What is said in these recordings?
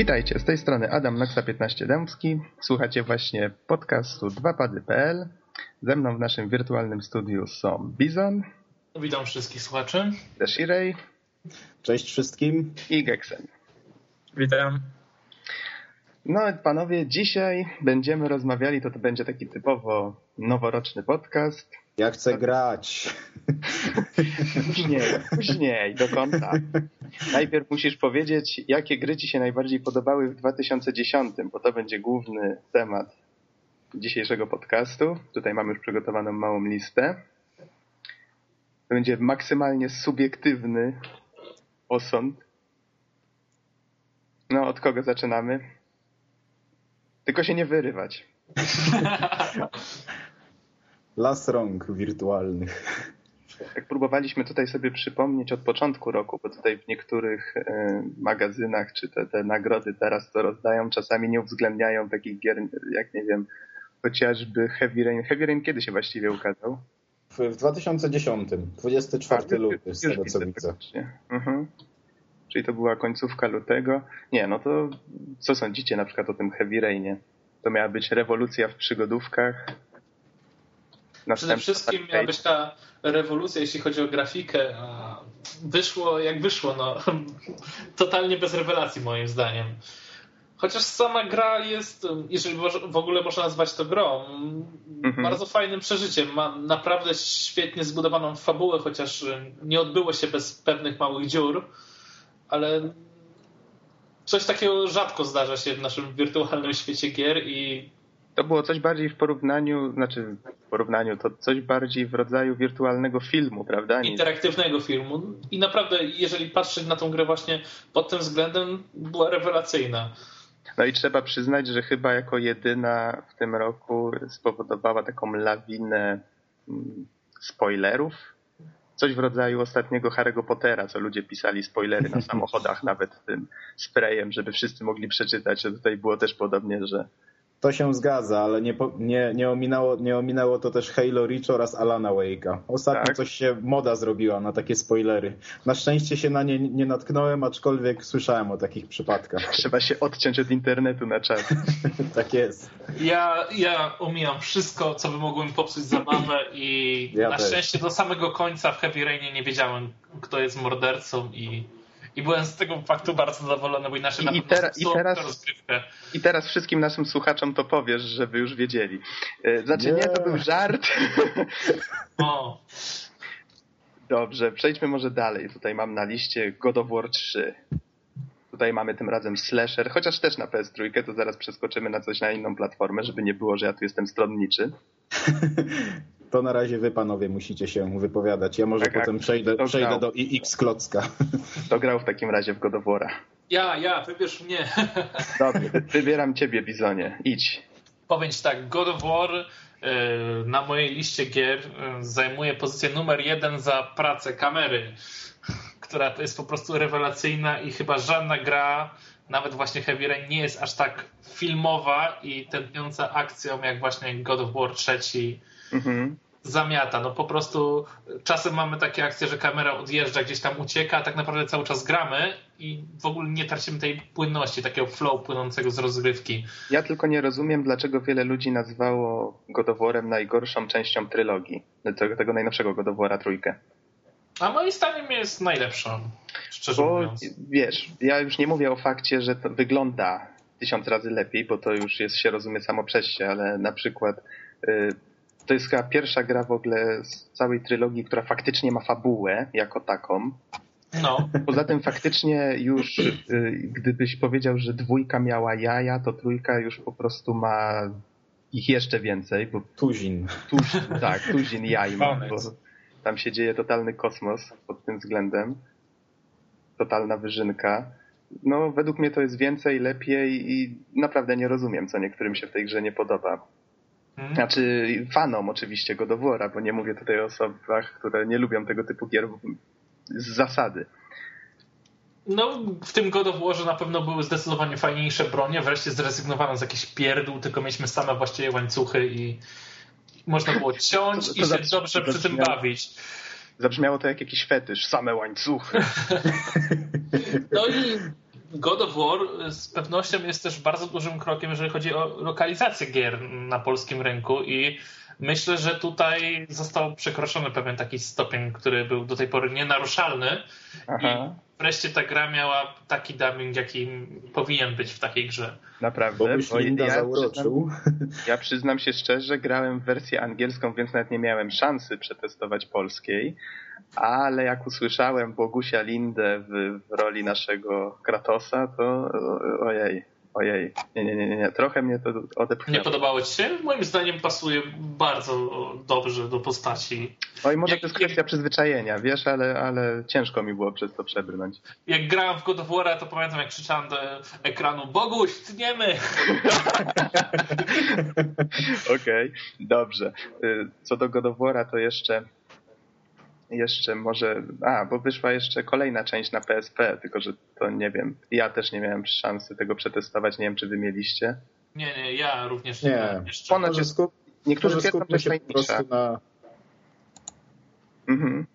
Witajcie, z tej strony Adam Noxa 15 Dębski. Słuchacie właśnie podcastu 2pady.pl. Ze mną w naszym wirtualnym studiu są Bizon. Witam wszystkich słuchaczy. Deshirej. Cześć wszystkim. I Geksen. Witam. No panowie, dzisiaj będziemy rozmawiali, to to będzie taki typowo noworoczny podcast. Ja chcę grać. Później, później, do końca. Najpierw musisz powiedzieć, jakie gry ci się najbardziej podobały w 2010, bo to będzie główny temat dzisiejszego podcastu. Tutaj mamy już przygotowaną małą listę. To będzie maksymalnie subiektywny osąd. No, od kogo zaczynamy? Tylko się nie wyrywać. Las rąk wirtualnych. Jak próbowaliśmy tutaj sobie przypomnieć od początku roku, bo tutaj w niektórych e, magazynach, czy te, te nagrody teraz to rozdają, czasami nie uwzględniają takich gier, jak nie wiem, chociażby Heavy Rain. Heavy Rain kiedy się właściwie ukazał? W, w 2010, 24 luty, z tego co widzę. Mhm. Czyli to była końcówka lutego. Nie, no to co sądzicie na przykład o tym Heavy Rainie? To miała być rewolucja w przygodówkach. Przede wszystkim miała być ta rewolucja, jeśli chodzi o grafikę. Wyszło jak wyszło, no. Totalnie bez rewelacji moim zdaniem. Chociaż sama gra jest, jeżeli w ogóle można nazwać to grą, mhm. bardzo fajnym przeżyciem. Ma naprawdę świetnie zbudowaną fabułę, chociaż nie odbyło się bez pewnych małych dziur, ale coś takiego rzadko zdarza się w naszym wirtualnym świecie gier i to było coś bardziej w porównaniu, znaczy w porównaniu, to coś bardziej w rodzaju wirtualnego filmu, prawda? Interaktywnego filmu. I naprawdę, jeżeli patrzeć na tą grę właśnie pod tym względem, była rewelacyjna. No i trzeba przyznać, że chyba jako jedyna w tym roku spowodowała taką lawinę mm, spoilerów. Coś w rodzaju ostatniego Harry'ego Pottera, co ludzie pisali spoilery na samochodach, nawet tym sprayem, żeby wszyscy mogli przeczytać. Że tutaj było też podobnie, że to się zgadza, ale nie, nie, nie, ominęło, nie ominęło to też Halo Reach oraz Alana Wake'a. Ostatnio tak. coś się moda zrobiła na takie spoilery. Na szczęście się na nie nie natknąłem, aczkolwiek słyszałem o takich przypadkach. Trzeba się odciąć od internetu na czas. tak jest. Ja, ja omijam wszystko, co by mogło mi popsuć zabawę i ja na też. szczęście do samego końca w Heavy Rainie nie wiedziałem, kto jest mordercą i i byłem z tego faktu bardzo zadowolony, bo inaczej I, i, tera, i teraz, I teraz wszystkim naszym słuchaczom to powiesz, żeby już wiedzieli. E, znaczy nie, nie to był żart. O. Dobrze, przejdźmy może dalej. Tutaj mam na liście God of War 3. Tutaj mamy tym razem slasher, chociaż też na PS3, to zaraz przeskoczymy na coś na inną platformę, żeby nie było, że ja tu jestem stronniczy. to na razie wy panowie musicie się wypowiadać. Ja może tak, potem tak. przejdę, przejdę do X Klocka. To grał w takim razie w God of War'a. Ja, ja, wybierz mnie. Dobrze, wybieram ciebie, Bizonie. Idź. Powiem ci tak, God of War y, na mojej liście gier y, zajmuje pozycję numer jeden za pracę kamery, która jest po prostu rewelacyjna i chyba żadna gra, nawet właśnie Heavy Rain, nie jest aż tak filmowa i tętniąca akcją jak właśnie God of War 3 mhm. zamiata. No po prostu czasem mamy takie akcje, że kamera odjeżdża, gdzieś tam ucieka, a tak naprawdę cały czas gramy i w ogóle nie tracimy tej płynności, takiego flow płynącego z rozgrywki. Ja tylko nie rozumiem, dlaczego wiele ludzi nazwało Godoworem najgorszą częścią trylogii, tego, tego najnowszego Godowora trójkę. A moim zdaniem jest najlepszą, szczerze bo, mówiąc. Wiesz, ja już nie mówię o fakcie, że to wygląda tysiąc razy lepiej, bo to już jest, się rozumie samo przez się, ale na przykład y, to jest chyba pierwsza gra w ogóle z całej trylogii, która faktycznie ma fabułę jako taką. No. Poza tym faktycznie już, y, gdybyś powiedział, że dwójka miała jaja, to trójka już po prostu ma ich jeszcze więcej. Bo tuzin. tuzin tak, tuzin jaj ma, bo tam się dzieje totalny kosmos pod tym względem. Totalna wyżynka. No, według mnie to jest więcej, lepiej i naprawdę nie rozumiem, co niektórym się w tej grze nie podoba. Hmm. Znaczy fanom oczywiście go Wora, bo nie mówię tutaj o osobach, które nie lubią tego typu gier z zasady. No, w tym God of Warze na pewno były zdecydowanie fajniejsze bronie. Wreszcie zrezygnowano z jakichś pierdół, tylko mieliśmy same właściwie łańcuchy i można było ciąć to, to i się dobrze przy tym bawić. Zabrzmiało to jak jakiś fetysz, same łańcuchy. No i God of War z pewnością jest też bardzo dużym krokiem, jeżeli chodzi o lokalizację gier na polskim rynku i myślę, że tutaj został przekroczony pewien taki stopień, który był do tej pory nienaruszalny Aha. i wreszcie ta gra miała taki dubbing, jaki powinien być w takiej grze. Naprawdę? Bo ja, przyznam, ja przyznam się szczerze, grałem w wersję angielską, więc nawet nie miałem szansy przetestować polskiej, ale jak usłyszałem Bogusia Lindę w, w roli naszego Kratosa, to ojej, ojej, nie, nie, nie, nie, trochę mnie to odepchnęło. Nie podobało ci się? Moim zdaniem pasuje bardzo dobrze do postaci. Oj, może jak, to jest kwestia przyzwyczajenia, wiesz, ale, ale ciężko mi było przez to przebrnąć. Jak grałem w God of War, to pamiętam jak krzyczałem do ekranu Boguś, tniemy! Okej, okay, dobrze. Y, co do God of War, to jeszcze jeszcze może, a, bo wyszła jeszcze kolejna część na PSP, tylko że to nie wiem, ja też nie miałem szansy tego przetestować, nie wiem czy wy mieliście. Nie, nie, ja również nie, nie. Jeszcze. Ponoć jest, skup, niektórzy twierdzą, że się po prostu na... Mhm.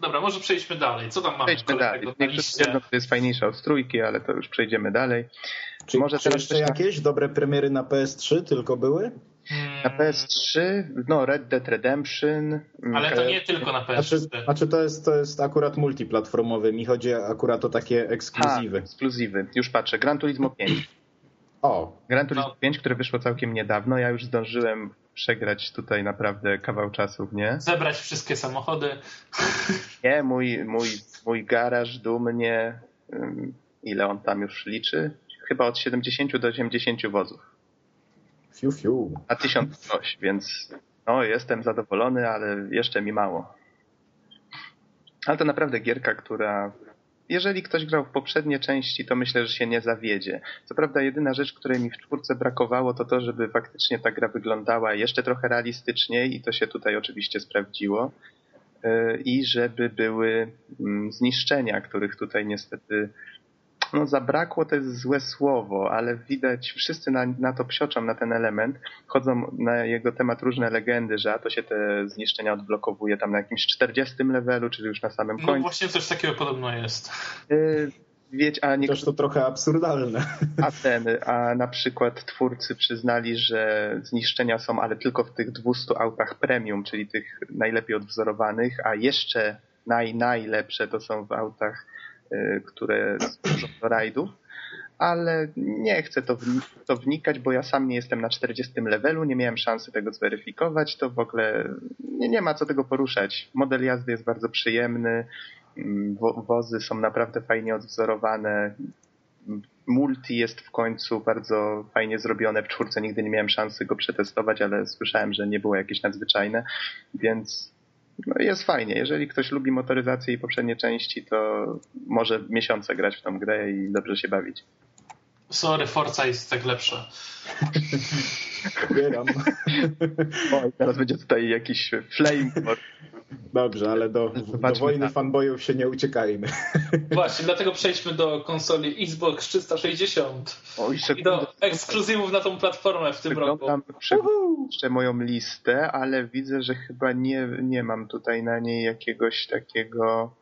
Dobra, może przejdźmy dalej. Co tam mamy? Przejdźmy dalej. Niektórzy twierdzą, że to jest fajniejsza od trójki, ale to już przejdziemy dalej. Czy, może czy jeszcze jakieś dobre premiery na PS3 tylko były? Na PS3, no Red Dead Redemption. Mm, Ale to nie tylko na PS3. Znaczy, znaczy to, jest, to jest akurat multiplatformowy. Mi chodzi akurat o takie ekskluzywy. Ekskluzywy. Już patrzę. Gran Turismo 5. O. Gran Turismo no. 5, które wyszło całkiem niedawno. Ja już zdążyłem przegrać tutaj naprawdę kawał czasu, nie? Zebrać wszystkie samochody. Nie, mój, mój, mój garaż dumnie, ile on tam już liczy? Chyba od 70 do 80 wozów. Fiu, fiu. Tysiąc coś, więc no, jestem zadowolony, ale jeszcze mi mało. Ale to naprawdę gierka, która jeżeli ktoś grał w poprzednie części, to myślę, że się nie zawiedzie. Co prawda jedyna rzecz, której mi w czwórce brakowało, to to, żeby faktycznie ta gra wyglądała jeszcze trochę realistyczniej i to się tutaj oczywiście sprawdziło. Y, I żeby były mm, zniszczenia, których tutaj niestety no zabrakło to jest złe słowo, ale widać, wszyscy na, na to psioczą, na ten element. Chodzą na jego temat różne legendy, że a to się te zniszczenia odblokowuje tam na jakimś 40 levelu, czyli już na samym no końcu. No właśnie coś takiego podobno jest. Wieć, a nie... Też to trochę absurdalne. A ten, a na przykład twórcy przyznali, że zniszczenia są, ale tylko w tych 200 autach premium, czyli tych najlepiej odwzorowanych, a jeszcze naj, najlepsze to są w autach Y, które służą do rajdów, ale nie chcę to, w, to wnikać, bo ja sam nie jestem na 40 levelu, nie miałem szansy tego zweryfikować, to w ogóle nie, nie ma co tego poruszać. Model jazdy jest bardzo przyjemny, mm, wo, wozy są naprawdę fajnie odwzorowane, multi jest w końcu bardzo fajnie zrobione. W czwórce nigdy nie miałem szansy go przetestować, ale słyszałem, że nie było jakieś nadzwyczajne, więc no jest fajnie. Jeżeli ktoś lubi motoryzację i poprzednie części, to może miesiące grać w tą grę i dobrze się bawić. Sorry, Forza jest tak lepsza. Pobieram. Oj, teraz będzie tutaj jakiś flame. Dobrze, ale do, do wojny fanboyów się nie uciekajmy. Właśnie, dlatego przejdźmy do konsoli Xbox 360 Oj, i do ekskluzywów na tą platformę w tym roku. jeszcze moją listę, ale widzę, że chyba nie, nie mam tutaj na niej jakiegoś takiego...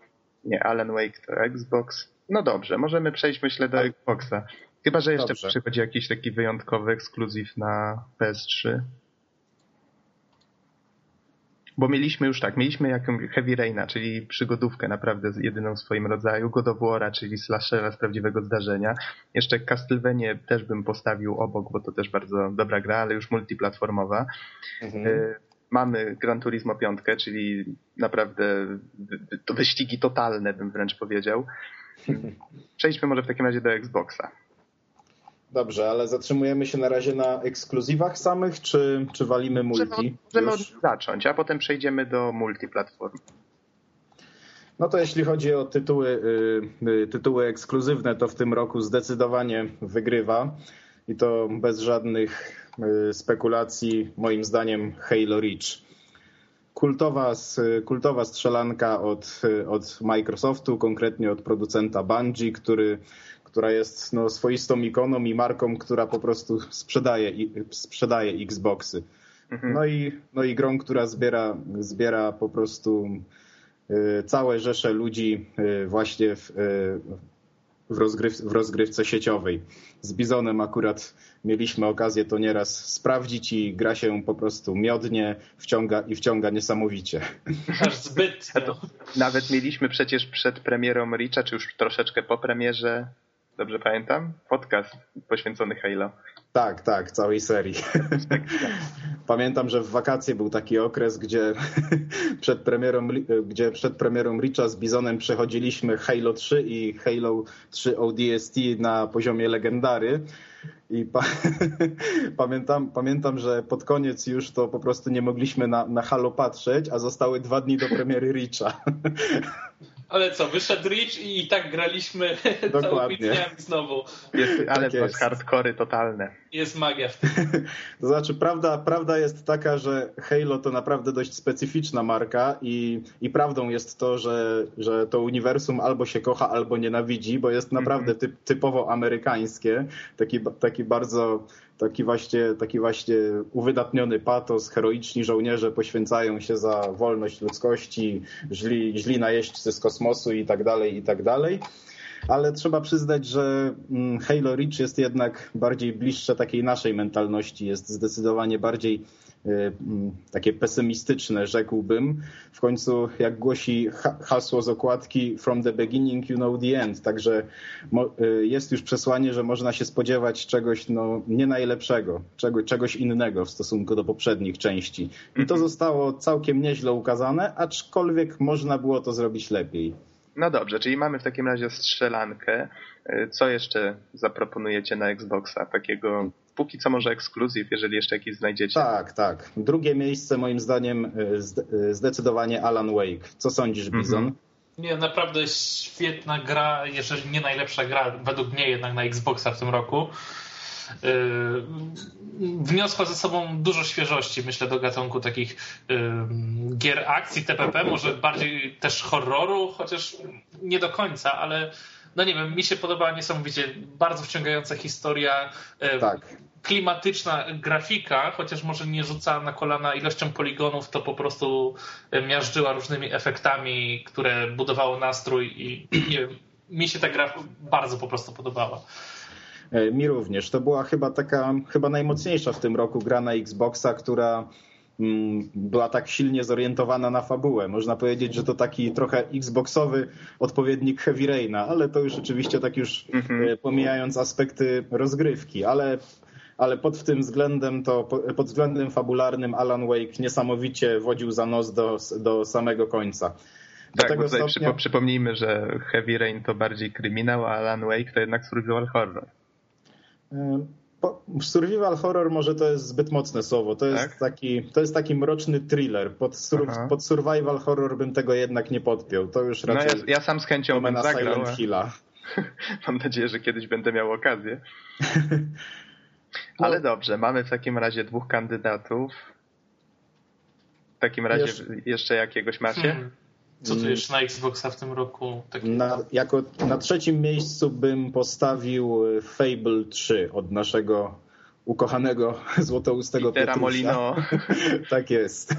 Nie, Alan Wake to Xbox. No dobrze, możemy przejść myślę do Xboxa. Chyba, że jeszcze dobrze. przychodzi jakiś taki wyjątkowy ekskluzyw na PS3. Bo mieliśmy już tak, mieliśmy jakąś Heavy Raina, czyli przygodówkę naprawdę jedyną w swoim rodzaju, God of War'a, czyli slashera z prawdziwego zdarzenia. Jeszcze Castlevania też bym postawił obok, bo to też bardzo dobra gra, ale już multiplatformowa. Mhm. Y, mamy Gran Turismo 5, czyli naprawdę to wyścigi totalne, bym wręcz powiedział. Przejdźmy może w takim razie do Xboxa. Dobrze, ale zatrzymujemy się na razie na ekskluzywach samych, czy, czy walimy multi? Możemy, możemy zacząć, a potem przejdziemy do multiplatform. No to jeśli chodzi o tytuły, y, y, tytuły ekskluzywne, to w tym roku zdecydowanie wygrywa i to bez żadnych y, spekulacji, moim zdaniem Halo Reach. Kultowa, kultowa strzelanka od, od Microsoftu, konkretnie od producenta Bungie, który która jest no, swoistą ikoną i marką, która po prostu sprzedaje, sprzedaje Xboxy. Mhm. No, i, no i grą, która zbiera, zbiera po prostu y, całe rzesze ludzi y, właśnie w, y, w, rozgryw, w rozgrywce sieciowej. Z Bizonem akurat mieliśmy okazję to nieraz sprawdzić i gra się po prostu miodnie wciąga i wciąga niesamowicie. Aż zbyt. Nawet mieliśmy przecież przed premierą Richa, czy już troszeczkę po premierze, dobrze pamiętam, podcast poświęcony Halo. Tak, tak, całej serii. Pamiętam, że w wakacje był taki okres, gdzie przed premierą, gdzie przed premierą Richa z Bizonem przechodziliśmy Halo 3 i Halo 3 ODST na poziomie legendary. I pa pamiętam, pamiętam, że pod koniec już to po prostu nie mogliśmy na, na Halo patrzeć, a zostały dwa dni do premiery Richa. Ale co, wyszedł Rich i, i tak graliśmy całymi dniami znowu. Jest, ale tak jest. hardkory totalne. Jest magia w tym. To znaczy, prawda, prawda jest taka, że Halo to naprawdę dość specyficzna marka i, i prawdą jest to, że, że to uniwersum albo się kocha, albo nienawidzi, bo jest naprawdę typ, typowo amerykańskie, taki, taki bardzo taki właśnie, taki właśnie uwydatniony patos, heroiczni żołnierze poświęcają się za wolność ludzkości, źli, źli najeźdźcy z kosmosu i tak dalej, i tak dalej. Ale trzeba przyznać, że mm, Halo Reach jest jednak bardziej bliższe takiej naszej mentalności, jest zdecydowanie bardziej takie pesymistyczne, rzekłbym. W końcu, jak głosi hasło z okładki From the beginning you know the end. Także y, jest już przesłanie, że można się spodziewać czegoś no, nie najlepszego, czego, czegoś innego w stosunku do poprzednich części. I to mhm. zostało całkiem nieźle ukazane, aczkolwiek można było to zrobić lepiej. No dobrze, czyli mamy w takim razie strzelankę. Y, co jeszcze zaproponujecie na Xboxa takiego póki co może ekskluzyw, jeżeli jeszcze jakiś znajdziecie. Tak, tak. Drugie miejsce moim zdaniem y, y, zdecydowanie Alan Wake. Co sądzisz, mhm. Bizon? Mm -hmm. Nie, naprawdę świetna gra, jeżeli nie najlepsza gra, według mnie jednak na Xboxa w tym roku. Yy, wniosła ze sobą dużo świeżości, myślę, do gatunku takich yy, gier akcji TPP, może bardziej też horroru, chociaż nie do końca, ale no nie wiem, mi się podobała niesamowicie bardzo wciągająca historia. Yy, tak klimatyczna grafika, chociaż może nie rzucała na kolana ilością poligonów, to po prostu miażdżyła różnymi efektami, które budowało nastrój i nie wiem, mi się ta gra bardzo po prostu podobała. E, mi również. To była chyba taka, chyba najmocniejsza w tym roku gra na Xboxa, która była tak silnie zorientowana na fabułę. Można powiedzieć, że to taki trochę Xboxowy odpowiednik Heavy Raina, ale to już oczywiście tak już mhm. pomijając aspekty rozgrywki, ale ale pod tym względem to pod względem fabularnym Alan Wake niesamowicie wodził za nos do, do samego końca. Do tak, bo tutaj stopnia... przypomnijmy, że Heavy Rain to bardziej kryminał, a Alan Wake to jednak survival horror. Survival horror może to jest zbyt mocne słowo. To jest, tak? taki, to jest taki mroczny thriller. Pod, sur, pod, survival horror bym tego jednak nie podpiął. To już raczej. No ja, ja sam z chęcią bym zagrał. Silent Hilla. Mam nadzieję, że kiedyś będę miał okazję. Ale no. dobrze, mamy w takim razie dwóch kandydatów. W takim razie jeszcze, jeszcze jakiegoś macie? Hmm. Co tu jeszcze na Xboxa w tym roku? Na, jako, na trzecim miejscu bym postawił Fable 3 od naszego ukochanego złotoustego Petera Molino. tak jest.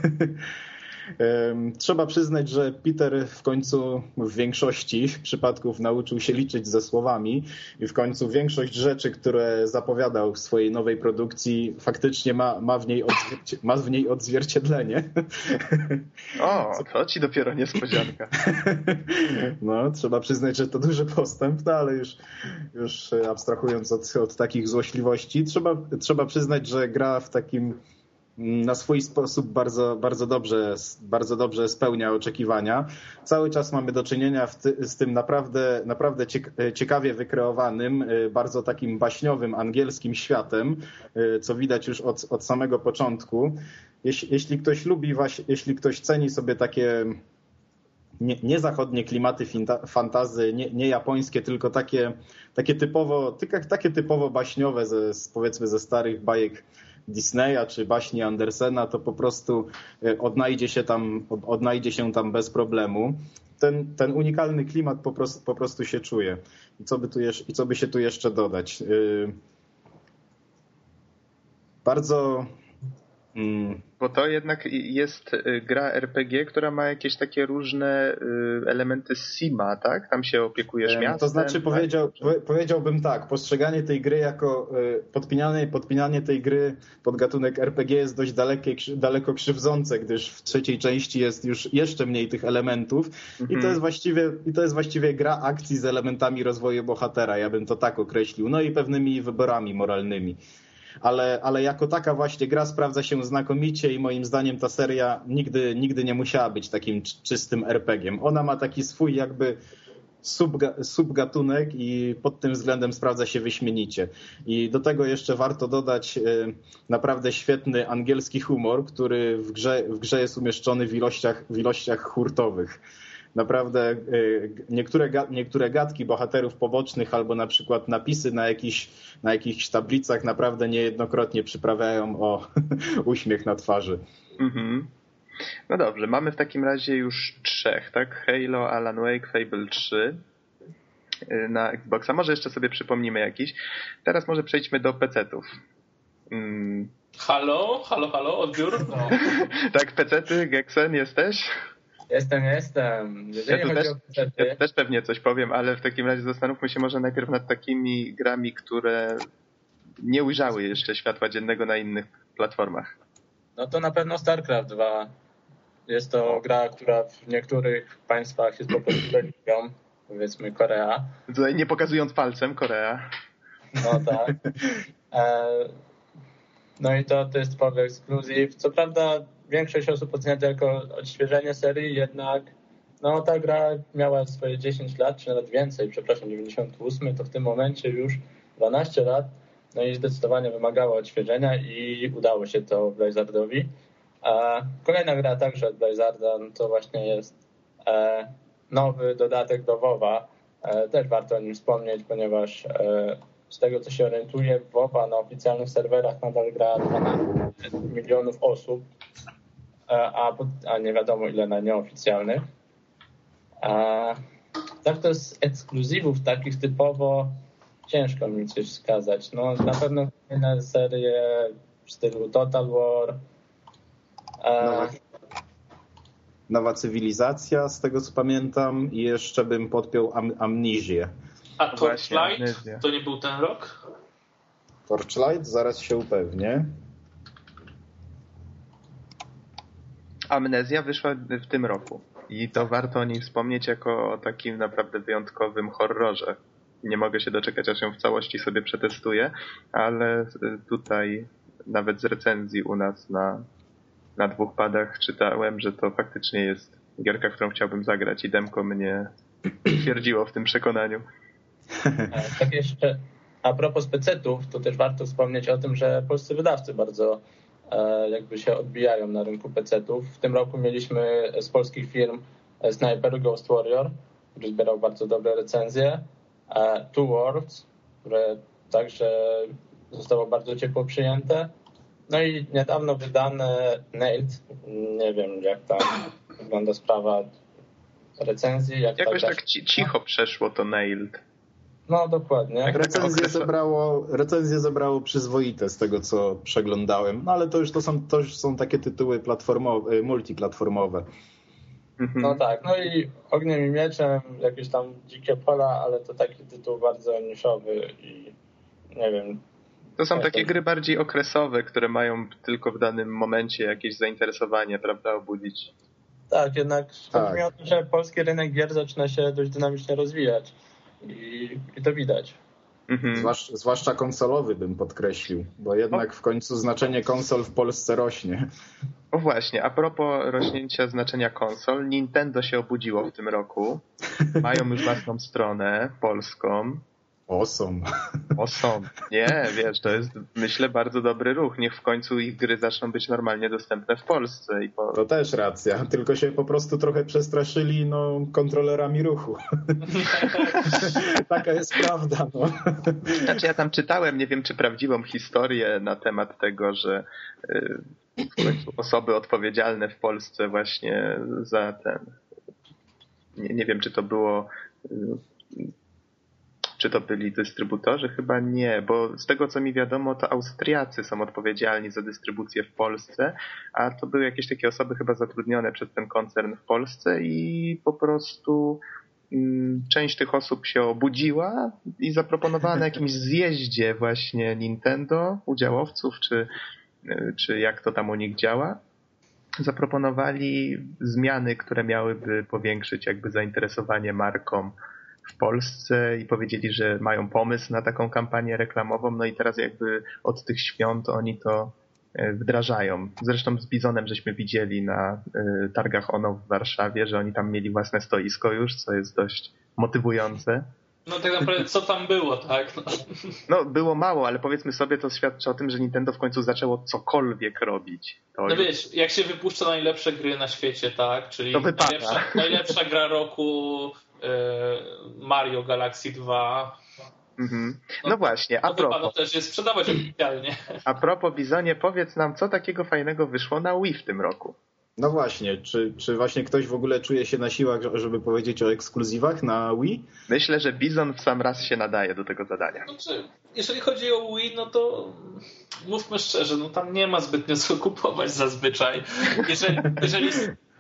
Trzeba przyznać, że Peter w końcu w większości przypadków nauczył się liczyć ze słowami i w końcu większość rzeczy, które zapowiadał w swojej nowej produkcji faktycznie ma, ma, w, niej ma w niej odzwierciedlenie. O, to ci dopiero niespodzianka. No, trzeba przyznać, że to duży postęp, no ale już, już abstrahując od, od takich złośliwości, trzeba, trzeba przyznać, że gra w takim na swój sposób bardzo, bardzo, dobrze, bardzo dobrze spełnia oczekiwania. Cały czas mamy do czynienia ty, z tym naprawdę, naprawdę ciekawie wykreowanym, y, bardzo takim baśniowym angielskim światem, y, co widać już od, od samego początku. Jeśli, jeśli ktoś lubi, jeśli ktoś ceni sobie takie nie, nie zachodnie klimaty fantazy, nie, nie, japońskie, tylko takie, takie typowo, takie typowo baśniowe, ze, powiedzmy ze starych bajek Disneya czy baśni Andersena, to po prostu e, odnajdzie się tam, odnajdzie się tam bez problemu. Ten, ten unikalny klimat po prostu, po prostu się czuje. I co, by tu I co by się tu jeszcze dodać? E, bardzo. Bo to jednak jest y, gra RPG, która ma jakieś takie różne y, elementy z Sima, tak? Tam się opiekujesz miastem. To znaczy tak? powiedział, powiedziałbym tak, postrzeganie tej gry jako y, podpinanie, podpinanie tej gry pod gatunek RPG jest dość dalekie, daleko krzywdzące, gdyż w trzeciej części jest już jeszcze mniej tych elementów mhm. i to mhm. jest właściwie i to jest właściwie gra akcji z elementami rozwoju bohatera, ja bym to tak określił, no i pewnymi wyborami moralnymi ale, ale jako taka właśnie gra sprawdza się znakomicie i moim zdaniem ta seria nigdy, nigdy nie musiała być takim czystym RPG-iem. Ona ma taki swój jakby subga, subgatunek i pod tym względem sprawdza się wyśmienicie. I do tego jeszcze warto dodać y, naprawdę świetny angielski humor, który w grze, w grze jest umieszczony w ilościach, w ilościach hurtowych naprawdę y, niektóre, niektóre gadki bohaterów pobocznych albo na przykład napisy na, jakiś, na jakichś tablicach naprawdę niejednokrotnie przyprawiają o uśmiech na twarzy. Mhm. No dobrze, mamy w takim razie już trzech, tak? Halo, Alan Wake, Fable 3 y, na Xboxa. Może jeszcze sobie przypomnimy jakiś. Teraz może przejdźmy do PC-ów. Mm. Halo, halo, halo, odbiór? No. tak, PC-ty, Gexen, jesteś? Jestem, jestem. Jeżeli ja, też, ja też pewnie coś powiem, ale w takim razie zastanówmy się może najpierw nad takimi grami, które nie ujrzały jeszcze światła dziennego na innych platformach. No to na pewno StarCraft 2. Jest to gra, która w niektórych państwach jest po prostu religią, powiedzmy Korea. Tutaj nie pokazując palcem, Korea. No tak. E, no i to, to jest typowy ekskluzyw. Co prawda większość osób ocenia to jako odświeżenie serii, jednak no, ta gra miała swoje 10 lat, czy nawet więcej, przepraszam, 98, to w tym momencie już 12 lat, no i zdecydowanie wymagała odświeżenia i udało się to Blizzardowi. A kolejna gra także od Blizzarda no to właśnie jest e, nowy dodatek do WoWa. E, też warto o nim wspomnieć, ponieważ e, z tego co się orientuję, WoWa na oficjalnych serwerach nadal gra 12 milionów osób, a, a nie wiadomo ile na nieoficjalnych. A, tak to z ekskluzywów takich typowo ciężko mi coś wskazać. No na pewno inne serie w stylu Total War. Nowa, nowa cywilizacja, z tego co pamiętam, i jeszcze bym podpiął am, Amnizję. A Torchlight to nie był ten rok? Torchlight? Zaraz się upewnię. Amnezja wyszła w tym roku. I to warto o niej wspomnieć jako o takim naprawdę wyjątkowym horrorze. Nie mogę się doczekać, aż ją w całości sobie przetestuję, ale tutaj nawet z recenzji u nas na, na dwóch padach czytałem, że to faktycznie jest gierka, którą chciałbym zagrać i Demko mnie twierdziło w tym przekonaniu. Tak jeszcze a propos pecetów, to też warto wspomnieć o tym, że polscy wydawcy bardzo jakby się odbijają na rynku PC-ów. W tym roku mieliśmy z polskich firm e, Sniper Ghost Warrior, który zbierał bardzo dobre recenzje, e, Two Worlds, które także zostało bardzo ciepło przyjęte. No i niedawno wydane Nailed, nie wiem jak tam wygląda sprawa recenzji. Jak Jakoś tak cicho przeszło to Nailed. No, dokładnie. Tak, recenzje, zebrało, recenzje zebrało przyzwoite z tego, co przeglądałem. No ale to już, to są, to już są takie tytuły platformowe, y, multiplatformowe. Mhm. No tak, no i Ogniem i Mieczem, jakieś tam Dzikie Pola, ale to taki tytuł bardzo niszowy i nie wiem. To są takie to... gry bardziej okresowe, które mają tylko w danym momencie jakieś zainteresowanie, prawda, obudzić. Tak, jednak tak. o to, że polski rynek gier zaczyna się dość dynamicznie rozwijać i, i to widać. Mhm. Zwłasz, zwłaszcza konsolowy bym podkreślił, bo jednak w końcu znaczenie konsol w Polsce rośnie. O właśnie, a propos rośnięcia znaczenia konsol, Nintendo się obudziło w tym roku. Mają już własną stronę polską. Awesome. Awesome. Nie, wiesz, to jest myślę bardzo dobry ruch. Niech w końcu ich gry zaczną być normalnie dostępne w Polsce. I po... To też racja, tylko się po prostu trochę przestraszyli no, kontrolerami ruchu. Taka jest prawda. No. Znaczy ja tam czytałem, nie wiem czy prawdziwą historię na temat tego, że y, osoby odpowiedzialne w Polsce właśnie za ten nie, nie wiem czy to było y, czy to byli dystrybutorzy? Chyba nie, bo z tego co mi wiadomo, to Austriacy są odpowiedzialni za dystrybucję w Polsce, a to były jakieś takie osoby chyba zatrudnione przez ten koncern w Polsce i po prostu mm, część tych osób się obudziła i zaproponowała na jakimś zjeździe właśnie Nintendo, udziałowców, czy, czy jak to tam u nich działa, zaproponowali zmiany, które miałyby powiększyć jakby zainteresowanie marką w Polsce i powiedzieli, że mają pomysł na taką kampanię reklamową, no i teraz jakby od tych świąt oni to e, wdrażają. Zresztą z Bizonem żeśmy widzieli na e, targach ONO w Warszawie, że oni tam mieli własne stoisko już, co jest dość motywujące. No tak naprawdę co tam było, tak? No. no było mało, ale powiedzmy sobie to świadczy o tym, że Nintendo w końcu zaczęło cokolwiek robić. To no już... wiesz, jak się wypuszcza najlepsze gry na świecie, tak? Czyli najlepsza, najlepsza gra roku Mario Galaxy 2. Mhm. No, no, właśnie, a to propos. też jest sprzedawać oficjalnie. A propos Bizonie, powiedz nam, co takiego fajnego wyszło na Wii w tym roku? No właśnie, czy, czy właśnie ktoś w ogóle czuje się na siłach, żeby powiedzieć o ekskluzywach na Wii? Myślę, że Bizon w sam raz się nadaje do tego zadania. Znaczy, jeżeli chodzi o Wii, no to mówmy szczerze, no tam nie ma zbytnio co kupować zazwyczaj. Jeżeli, jeżeli,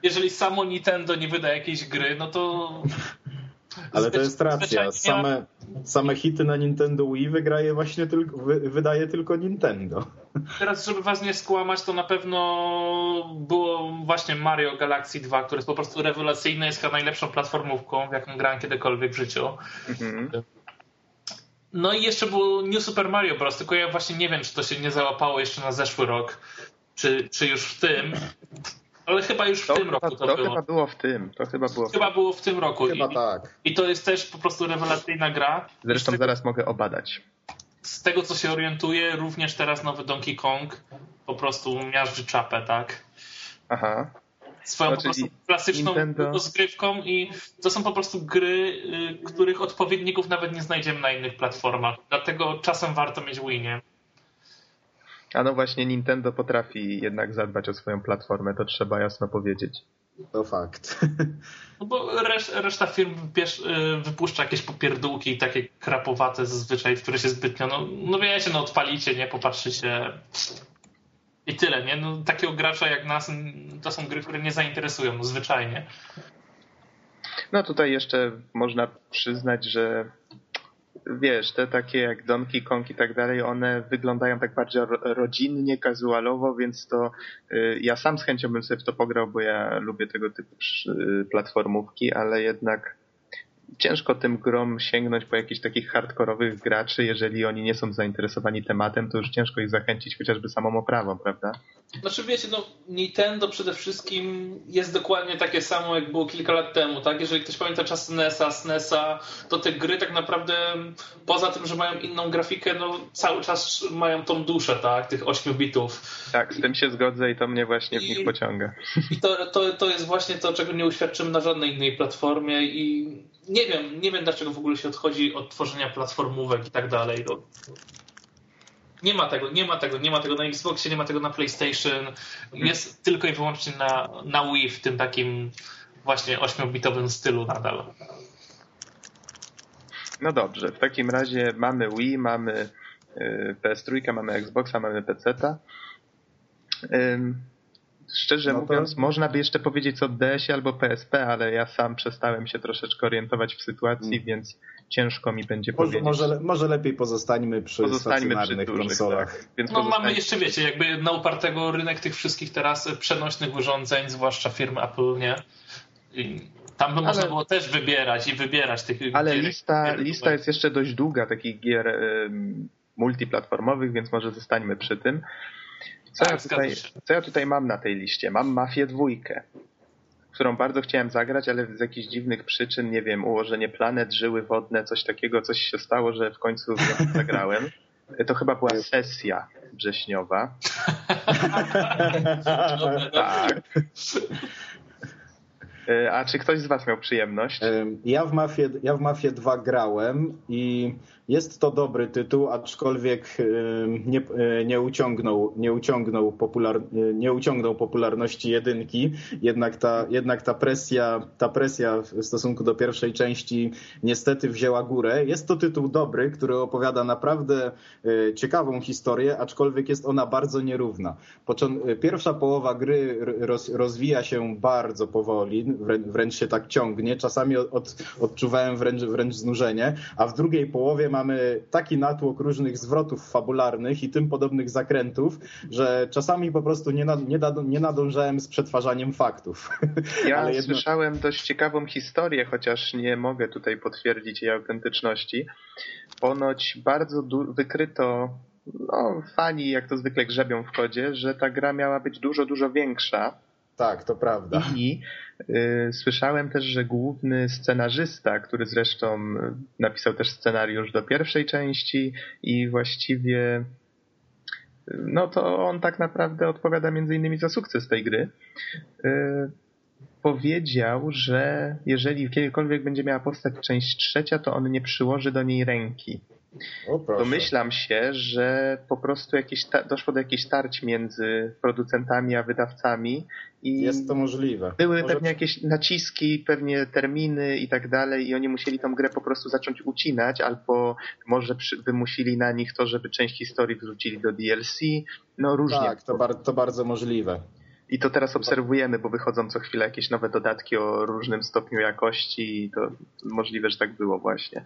jeżeli samo Nintendo nie wyda jakiejś gry, no to ale to jest racja. Same, same hity na Nintendo Wii wygraje właśnie tylko, wy, wydaje tylko Nintendo. Teraz, żeby was nie skłamać, to na pewno było właśnie Mario Galaxy 2, które jest po prostu rewelacyjne, jest chyba najlepszą platformówką, w jaką grałem kiedykolwiek w życiu. Mhm. No i jeszcze był New Super Mario Bros., tylko ja właśnie nie wiem, czy to się nie załapało jeszcze na zeszły rok, czy, czy już w tym. Ale chyba już w to tym chyba, roku to, to było. chyba było w tym. To chyba było w Chyba było w tym roku. Chyba I, tak. I to jest też po prostu rewelacyjna gra. Zresztą tego, zaraz mogę obadać. Z tego co się orientuję, również teraz nowy Donkey Kong po prostu miażdży czapę, tak? Aha. Swoją no, po prostu klasyczną Nintendo... rozgrywką i to są po prostu gry, y, których odpowiedników nawet nie znajdziemy na innych platformach. Dlatego czasem warto mieć Wii, nie? A no właśnie Nintendo potrafi jednak zadbać o swoją platformę, to trzeba jasno powiedzieć. To fakt. No bo reszt, reszta firm y, wypuszcza jakieś popierdółki takie krapowate zazwyczaj, w które się zbytnio, no, no wiecie, no odpalicie, nie, popatrzycie i tyle, nie? No, takiego gracza jak nas to są gry, które nie zainteresują, no zwyczajnie. No tutaj jeszcze można przyznać, że wiesz, te takie jak Donkey Kong i tak dalej, one wyglądają tak bardziej rodzinnie, casualowo, więc to y, ja sam z chęcią bym sobie w to pograł, bo ja lubię tego typu y, platformówki, ale jednak ciężko tym grom sięgnąć po jakichś takich hardkorowych graczy, jeżeli oni nie są zainteresowani tematem, to już ciężko ich zachęcić chociażby samą oprawą, prawda? Znaczy wiecie, no Nintendo przede wszystkim jest dokładnie takie samo, jak było kilka lat temu, tak? Jeżeli ktoś pamięta czas NESa, SNESa, to te gry tak naprawdę poza tym, że mają inną grafikę, no cały czas mają tą duszę, tak? Tych 8 bitów. Tak, z tym się zgodzę i to mnie właśnie w nich pociąga. I to, to, to jest właśnie to, czego nie uświadczymy na żadnej innej platformie i nie wiem, nie wiem dlaczego w ogóle się odchodzi od tworzenia platformówek i tak dalej. No. Nie ma tego, nie ma tego, nie ma tego na Xboxie, nie ma tego na PlayStation. Jest tylko i wyłącznie na, na Wii w tym takim właśnie 8-bitowym stylu nadal. No dobrze, w takim razie mamy Wii, mamy y, PS3, mamy Xboxa, mamy PC-ta. Szczerze no mówiąc, to... można by jeszcze powiedzieć o DS-ie albo PSP, ale ja sam przestałem się troszeczkę orientować w sytuacji, mm. więc ciężko mi będzie może, powiedzieć. Może, może lepiej pozostańmy przy pozostańmy stacjonarnych przy dużych, konsolach. Tak. Więc no mamy jeszcze, wiecie, jakby na upartego rynek tych wszystkich teraz przenośnych urządzeń, zwłaszcza firmy Apple, nie? I tam by ale... można było też wybierać i wybierać tych Ale gier, lista, gier lista jest jeszcze dość długa takich gier y, multiplatformowych, więc może zostańmy przy tym. Co, tak, ja tutaj, co ja tutaj mam na tej liście? Mam Mafię dwójkę, którą bardzo chciałem zagrać, ale z jakichś dziwnych przyczyn, nie wiem, ułożenie planet, żyły wodne, coś takiego, coś się stało, że w końcu zagrałem. To chyba była sesja wrześniowa. tak. E, a czy ktoś z Was miał przyjemność? Ja w Mafię, ja w Mafię 2 grałem i jest to dobry tytuł, aczkolwiek nie, nie, uciągnął, nie, uciągnął popular, nie uciągnął popularności jedynki, jednak ta, jednak ta presja, ta presja w stosunku do pierwszej części niestety wzięła górę. Jest to tytuł dobry, który opowiada naprawdę ciekawą historię, aczkolwiek jest ona bardzo nierówna. Pierwsza połowa gry roz, rozwija się bardzo powoli, wręcz się tak ciągnie. Czasami od, odczuwałem wręcz, wręcz znużenie, a w drugiej połowie mamy taki natłok różnych zwrotów fabularnych i tym podobnych zakrętów, że czasami po prostu nie, nie, nie nadążałem z przetwarzaniem faktów. Ja Ale jedno... słyszałem dość ciekawą historię, chociaż nie mogę tutaj potwierdzić jej autentyczności. Ponoć bardzo wykryto no, fani jak to zwykle grzebią w kodzie, że ta gra miała być dużo, dużo większa. Tak, to prawda. I y, słyszałem też, że główny scenarzysta, który zresztą napisał też scenariusz do pierwszej części i właściwie no to on tak naprawdę odpowiada między innymi za sukces tej gry. Y, powiedział, że jeżeli kiedykolwiek będzie miała powstać część trzecia, to on nie przyłoży do niej ręki. Domyślam się, że po prostu jakieś doszło do jakichś starć między producentami a wydawcami i jest to możliwe. Były Może... pewnie jakieś naciski, pewnie terminy i tak dalej i oni musieli tą grę po prostu zacząć ucinać albo może przy, wymusili na nich to, żeby część historii wrzucili do DLC. No różnie. Tak, to, bar to bardzo możliwe. I to teraz obserwujemy, bo wychodzą co chwilę jakieś nowe dodatki o różnym stopniu jakości i to możliwe, że tak było właśnie.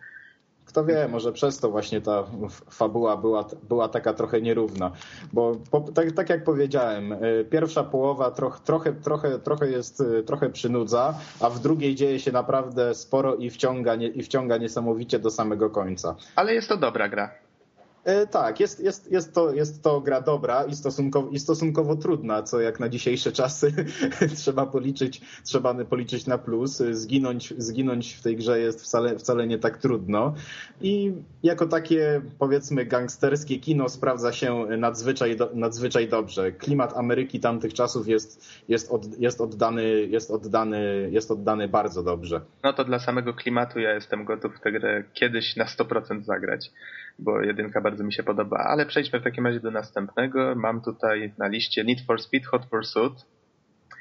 Kto wie, może przez to właśnie ta fabuła była, była taka trochę nierówna. Bo po, tak, tak, jak powiedziałem, y, pierwsza połowa troch, trochę, trochę, trochę jest, y, trochę przynudza, a w drugiej dzieje się naprawdę sporo i wciąga, nie, i wciąga niesamowicie do samego końca. Ale jest to dobra gra. E, tak, jest, jest, jest, to, jest to gra dobra i stosunkowo, i stosunkowo trudna, co jak na dzisiejsze czasy trzeba policzyć, trzeba policzyć na plus. Zginąć, zginąć w tej grze jest wcale, wcale nie tak trudno. I jako takie powiedzmy gangsterskie kino sprawdza się nadzwyczaj, nadzwyczaj dobrze. Klimat Ameryki tamtych czasów jest, jest, od, jest, oddany, jest, oddany, jest oddany bardzo dobrze. No to dla samego klimatu ja jestem gotów tę grę kiedyś na 100% zagrać bo jedynka bardzo mi się podoba. Ale przejdźmy w takim razie do następnego. Mam tutaj na liście Need for Speed Hot Pursuit.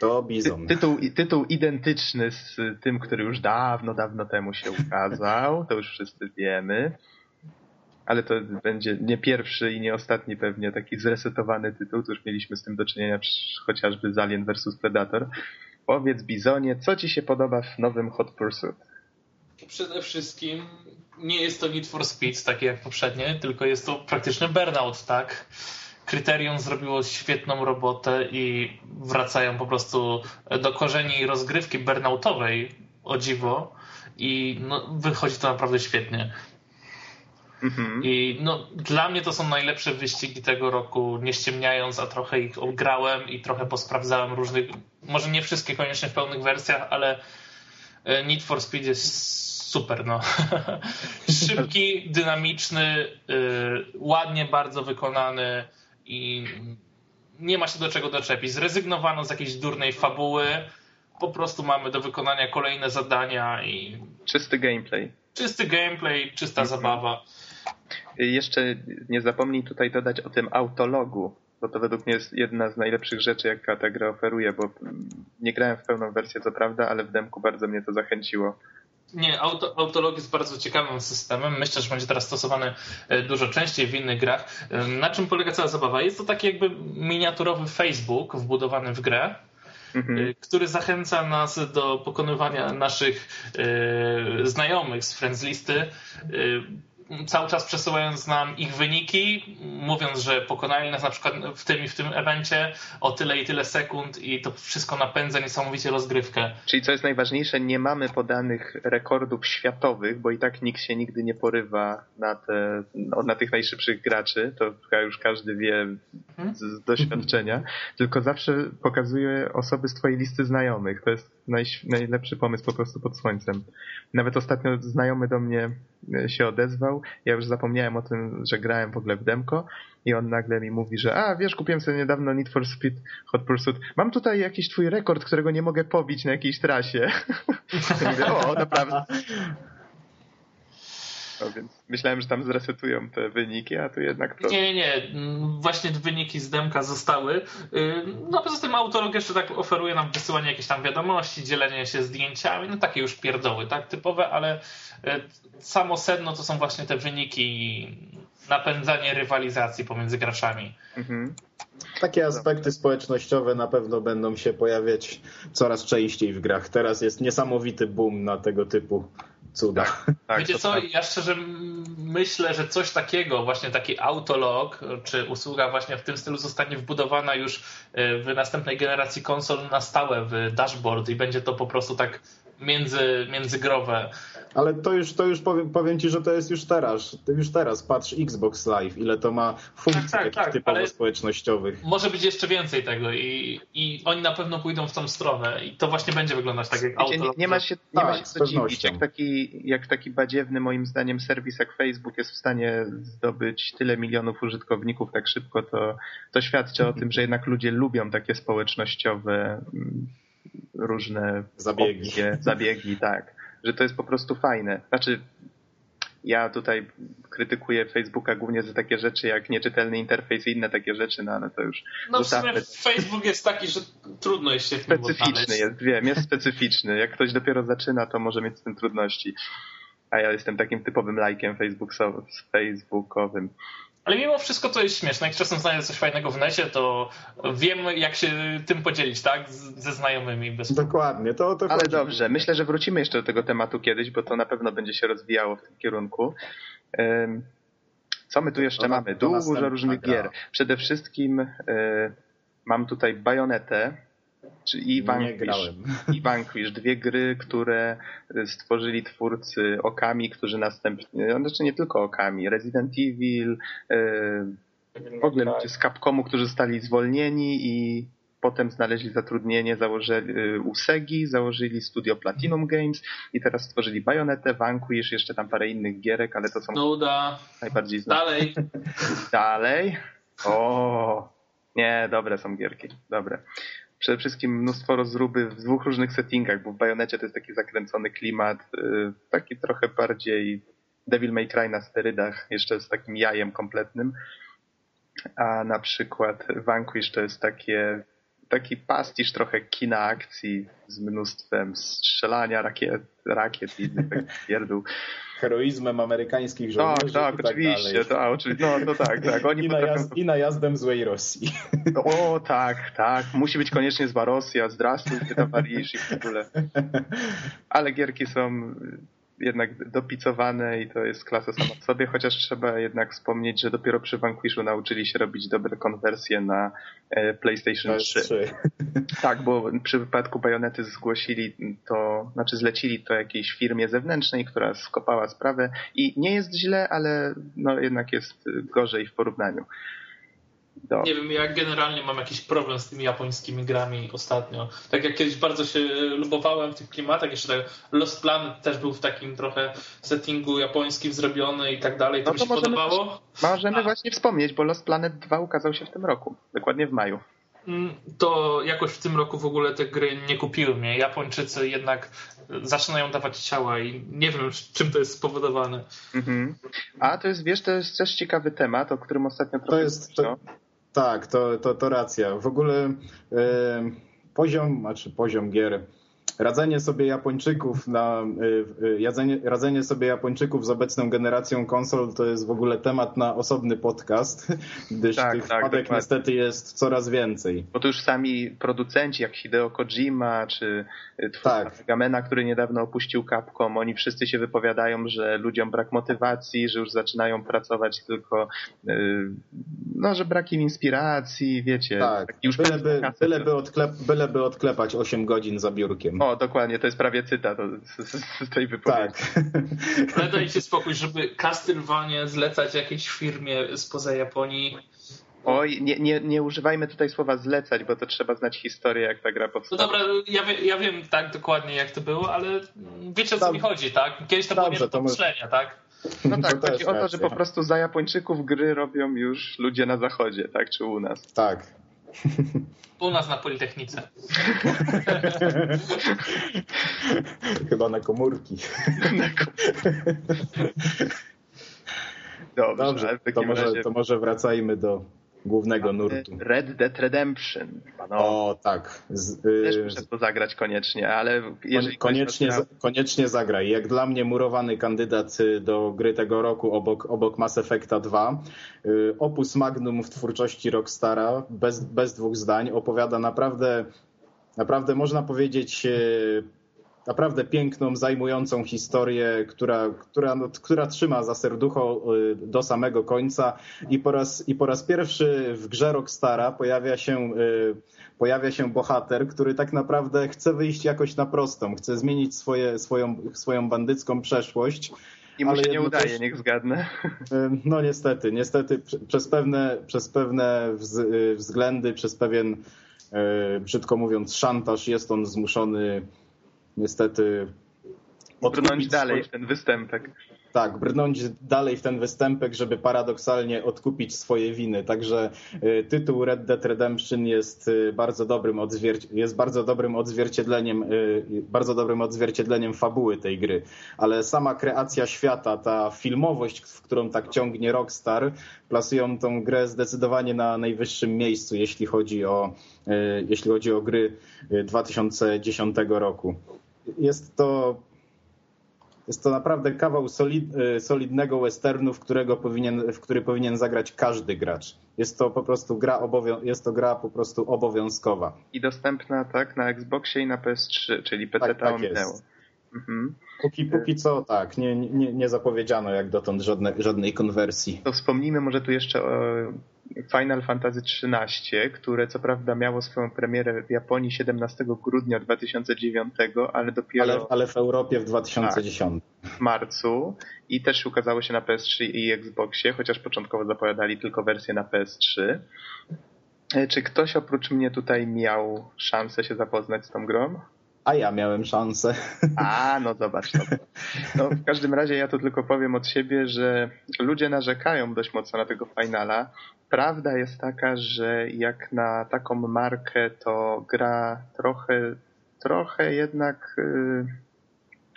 To Bizon. Ty, tytuł, tytuł identyczny z tym, który już dawno, dawno temu się ukazał. To już wszyscy wiemy. Ale to będzie nie pierwszy i nie ostatni pewnie taki zresetowany tytuł. To już mieliśmy z tym do czynienia chociażby z Alien vs Predator. Powiedz Bizonie, co ci się podoba w nowym Hot Pursuit? Przede wszystkim nie jest to Need for Speed, takie jak poprzednie, tylko jest to praktyczny burnout, tak? Kryterium zrobiło świetną robotę i wracają po prostu do korzeni rozgrywki burnoutowej, o dziwo, i no, wychodzi to naprawdę świetnie. Mhm. I no, dla mnie to są najlepsze wyścigi tego roku, nie ściemniając, a trochę ich grałem i trochę posprawdzałem różnych, może nie wszystkie koniecznie w pełnych wersjach, ale Need for Speed jest super, no. Szybki, dynamiczny, yy, ładnie bardzo wykonany i nie ma się do czego doczepić. Zrezygnowano z jakiejś durnej fabuły, po prostu mamy do wykonania kolejne zadania i... Czysty gameplay. Czysty gameplay, czysta mhm. zabawa. Jeszcze nie zapomnij tutaj dodać o tym autologu, bo to według mnie jest jedna z najlepszych rzeczy, jaka ta gra oferuje, bo nie grałem w pełną wersję, co prawda, ale w demku bardzo mnie to zachęciło. Nie, auto, Autolog jest bardzo ciekawym systemem. Myślę, że będzie teraz stosowany e, dużo częściej w innych grach. E, na czym polega cała zabawa? Jest to taki jakby miniaturowy Facebook wbudowany w grę, mhm. E, który zachęca nas do pokonywania naszych znajomych z friends listy cały czas przesyłając nam ich wyniki, mówiąc, że pokonali nas na przykład w tym i w tym evencie o tyle i tyle sekund i to wszystko napędza niesamowicie rozgrywkę. Czyli co jest najważniejsze, nie mamy podanych rekordów światowych, bo i tak nikt się nigdy nie porywa na, te, no, na tych najszybszych graczy, to chyba już każdy wie z, z doświadczenia, tylko zawsze pokazuje osoby z twojej listy znajomych. To jest naj, najlepszy pomysł po prostu pod słońcem. Nawet ostatnio znajomy do mnie się odezwał. Ja już zapomniałem o tym, że grałem w ogóle w demko i on nagle mi mówi, że a wiesz, kupiłem sobie niedawno Need for Speed Hot Pursuit. Mam tutaj jakiś twój rekord, którego nie mogę pobić na jakiejś trasie. mówię, o, naprawdę. No więc myślałem, że tam zresetują te wyniki, a tu jednak to... Nie, nie, nie. Właśnie wyniki z demka zostały. No poza tym autor jeszcze tak oferuje nam wysyłanie jakichś tam wiadomości, dzielenie się zdjęciami, no takie już pierdoły, tak, typowe, ale y, samo sedno to są właśnie te wyniki napędzanie rywalizacji pomiędzy graczami. Mhm. Takie aspekty społecznościowe na pewno będą się pojawiać coraz częściej w grach. Teraz jest niesamowity boom na tego typu cuda. Tak, tak Wiecie co, tak. ja szczerze myślę, że coś takiego, właśnie taki autolog, czy usługa właśnie w tym stylu zostanie wbudowana już e, w następnej generacji konsol na stałe w dashboard i będzie to po prostu tak między, międzygrowe. Ale to już, to już powiem, powiem ci, że to jest już teraz. To już teraz patrz Xbox Live, ile to ma funkcji tak, tak, takich tak, typowo społecznościowych. Może być jeszcze więcej tego i, i oni na pewno pójdą w tą stronę i to właśnie będzie wyglądać tak jak Wiecie, nie, nie, ma się, nie tak, ma się co dziwić, jak taki, jak taki badziewny moim zdaniem serwis jak Facebook jest w stanie zdobyć tyle milionów użytkowników tak szybko, to, to świadczy o tym, że jednak ludzie lubią takie społecznościowe mm, różne zabiegi. Opcje, zabiegi, tak. Że to jest po prostu fajne. Znaczy, ja tutaj krytykuję Facebooka głównie za takie rzeczy jak nieczytelny interfejs i inne takie rzeczy, no ale to już... No w sumie Facebook jest taki, że trudno jest się Specyficzny jest, wiem, jest specyficzny. Jak ktoś dopiero zaczyna, to może mieć z tym trudności. A ja jestem takim typowym lajkiem facebookowym. Ale mimo wszystko to jest śmieszne. Jak czasem znajdę coś fajnego w necie, to wiem, jak się tym podzielić, tak? ze znajomymi. Bez Dokładnie. To, to Ale chodzi. dobrze. Myślę, że wrócimy jeszcze do tego tematu kiedyś, bo to na pewno będzie się rozwijało w tym kierunku. Co my tu jeszcze to mamy? Dużo różnych gier. Przede wszystkim e, mam tutaj Bajonetę, czy i Vanquish, i Vanquish, dwie gry, które stworzyli twórcy Okami, którzy następnie, no, znaczy nie tylko Okami, Resident Evil, yy, w ogóle ludzie z Capcomu, którzy zostali zwolnieni i potem znaleźli zatrudnienie, założyli e, Usegi, założyli studio Platinum Games i teraz stworzyli Bayonetę, Vanquish, jeszcze tam parę innych gierek, ale to są Nuda. najbardziej znane. Dalej. Dalej? O, nie, dobre są gierki, dobre przede wszystkim mnóstwo rozruby w dwóch różnych settingach, bo w Bajonecie to jest taki zakręcony klimat, y, taki trochę bardziej Devil May Cry na sterydach, jeszcze z takim jajem kompletnym. A na przykład Vanquish to jest takie, taki pastisz trochę kina akcji z mnóstwem strzelania rakiet, rakiet i innych pierdół heroizmem amerykańskich tak, żołnierzy. Tak, tak, oczywiście, tak, oczywiście. No, no tak, tak. Oni I, potrafią... najazd, I najazdem złej Rosji. O, tak, tak. Musi być koniecznie zła Rosja, zdrastujcie, towarzysz i w ogóle. Ale gierki są jednak dopicowane i to jest klasa sama w sobie, chociaż trzeba jednak wspomnieć, że dopiero przy Vanquishu nauczyli się robić dobre konwersje na e, PlayStation 3. 3. Tak, bo przy wypadku Bajonety zgłosili to, znaczy zlecili to jakiejś firmie zewnętrznej, która skopała sprawę i nie jest źle, ale no jednak jest gorzej w porównaniu. Do. Nie wiem, ja generalnie mam jakiś problem z tymi japońskimi grami ostatnio. Tak jak kiedyś bardzo się lubowałem w tych klimatach, jeszcze tak Lost Planet też był w takim trochę settingu japońskim zrobiony i tak dalej, to, no to mi się możemy, podobało. Możemy A. właśnie wspomnieć, bo Lost Planet 2 ukazał się w tym roku, dokładnie w maju. Mm, to jakoś w tym roku w ogóle te gry nie kupiły mnie. Japończycy jednak zaczynają dawać ciała i nie wiem, czym to jest spowodowane. Mhm. A to jest, wiesz, to jest też ciekawy temat, o którym ostatnio trochę... To jest, to, tak, to, to, to racja. W ogóle poziom, znaczy poziom gier radzenie sobie Japończyków na y, y, jadzenie, radzenie sobie Japończyków z obecną generacją konsol to jest w ogóle temat na osobny podcast, gdyż tak, tych tak, wpadek niestety jest coraz więcej. Bo to już sami producenci jak Hideo Kojima czy twórca tak. Gamena, który niedawno opuścił Capcom, oni wszyscy się wypowiadają, że ludziom brak motywacji, że już zaczynają pracować tylko y, no, że brak im inspiracji, wiecie. Tak, już byleby, byleby, odklep, byleby odklepać 8 godzin za biurkiem. O, dokładnie, to jest prawie cytat z, z, z tej wypowiedzi. Tak. Ale dajcie spokój, żeby Castlevania zlecać jakiejś firmie spoza Japonii. Oj, nie, nie, nie używajmy tutaj słowa zlecać, bo to trzeba znać historię, jak ta gra powstała. No dobra, ja, ja wiem tak dokładnie, jak to było, ale wiecie o co mi chodzi, tak? Kiedyś to Dobrze, było nie do pomyślenia, tak? No tak, chodzi o to, że po prostu za Japończyków gry robią już ludzie na zachodzie, tak? Czy u nas. Tak. U nas na Politechnice. Chyba na komórki. Dobrze, Dobrze, to może, razie to może wracajmy do głównego nurtu. Red Dead Redemption. Panowie, O, tak. Z, też y, muszę to zagrać koniecznie, ale jeżeli koniecznie, koniecznie zagraj. Jak dla mnie murowany kandydat y, do gry tego roku obok, obok Mass Effecta 2. Y, Opus magnum w twórczości Rockstara, bez, bez dwóch zdań, opowiada naprawdę, naprawdę można powiedzieć, naprawdę piękną, zajmującą historię, która, która, no, która trzyma za serducho y, do samego końca i po raz, i po raz pierwszy w grze Rockstara pojawia się, y, pojawia się bohater, który tak naprawdę chce wyjść jakoś na prostą, chce zmienić swoje, swoją, swoją bandycką przeszłość. i mu ale się nie udaje, niech zgadnę. Y, No niestety, niestety prze- przez pewne, przez pewne wz, względy, przez pewien, brzydko mówiąc, szantaż jest on zmuszony niestety Brnąć dalej swoje- w ten występek. tak, brnąć dalej w ten występek, żeby paradoksalnie odkupić swoje winy. Także y, tytuł Red Dead Redemption jest y, bardzo dobrym, odzwierci- jest bardzo dobrym odzwierciedleniem, y, bardzo dobrym odzwierciedleniem fabuły tej gry. Ale sama kreacja świata, ta filmowość, w którą tak ciągnie Rockstar, plasują tą grę zdecydowanie na najwyższym miejscu, jeśli chodzi o, jeśli chodzi o gry y, 2010 roku. Jest to jest to naprawdę kawał solid, y, solidnego westernu, w, którego powinien, w który powinien zagrać każdy gracz. Jest to po prostu gra, obowią- jest to gra po prostu obowiązkowa. I dostępna tak na Xboxie i na PS3, czyli PC Tak, tak, ominęło. Mhm. Póki, póki co tak, nie, nie, nie zapowiedziano jak dotąd żadne, żadnej konwersji. To wspomnijmy może tu jeszcze o Final Fantasy XIII, które co prawda miało swoją premierę w Japonii 17 grudnia 2009, ale dopiero Ale, ale w Europie w 2010. w marcu i też ukazało się na PS3 i Xboxie, chociaż początkowo zapowiadali tylko wersję na PS3. E, Czy ktoś oprócz mnie tutaj miał szansę się zapoznać z tą grą? A ja miałem szansę. A, no zobacz. No. no, w każdym razie ja tu tylko powiem od siebie, że ludzie narzekają dość mocno na tego finala. Prawda jest taka, że jak na taką markę to gra trochę, trochę jednak, y,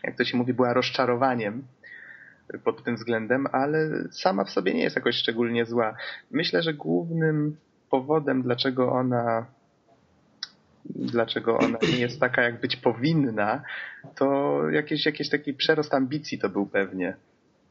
jak to się mówi, była rozczarowaniem pod tym względem, ale sama w sobie nie jest jakoś szczególnie zła. Myślę, że głównym powodem, dlaczego ona dlaczego ona nie jest taka, jak być powinna, to jakiś, jakiś taki przerost ambicji to był pewnie.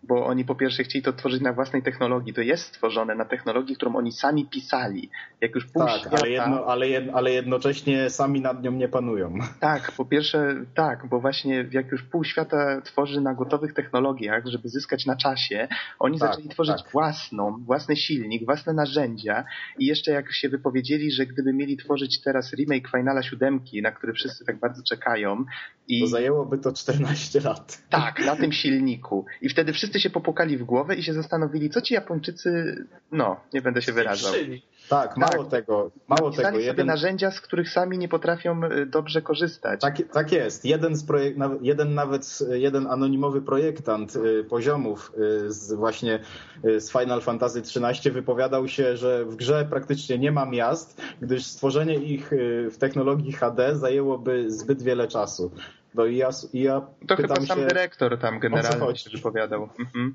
Bo oni po pierwsze chcieli to tworzyć na własnej technologii. To jest stworzone na technologii, którą oni sami pisali. Jak już pół Tak, świata... ale, jedno, ale, jed, ale jednocześnie sami nad nią nie panują. Tak, po pierwsze tak, bo właśnie jak już pół świata tworzy na gotowych technologiach, żeby zyskać na czasie, oni Tak, zaczęli tworzyć tak. własną, własny silnik, własne narzędzia i jeszcze jak się wypowiedzieli, że gdyby mieli tworzyć teraz remake Finala siódemki, na który wszyscy tak bardzo czekają i To zajęłoby to 14 lat. tak, na tym silniku i wtedy wszyscy się popukali w głowę i się zastanowili, co ci Japończycy, no, nie będę się wyrażał. Tak, mało tego, mało tego. sobie Jeden, narzędzia, z których sami nie potrafią y, dobrze korzystać. Tak, tak jest. Jeden, z projek- jeden nawet jeden anonimowy projektant y, poziomów y, z właśnie z Final Fantasy XIII wypowiadał się, że w grze praktycznie nie ma miast, gdyż stworzenie ich w technologii HD zajęłoby zbyt wiele czasu. No i ja, i ja To chyba sam się, dyrektor tam generalnie się wypowiadał. Mhm.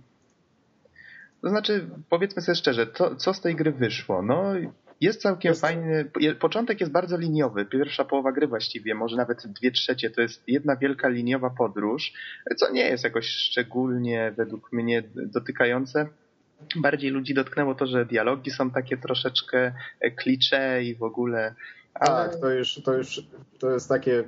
To znaczy, powiedzmy sobie szczerze, to, co z tej gry wyszło? No, jest całkiem Jest- fajny. Początek jest bardzo liniowy. Pierwsza połowa gry właściwie, może nawet dwie trzecie, to jest jedna wielka liniowa podróż, co nie jest jakoś szczególnie według mnie dotykające. Bardziej ludzi dotknęło to, że dialogi są takie troszeczkę e, klicze i w ogóle. Ale Tak, to już, to już to jest takie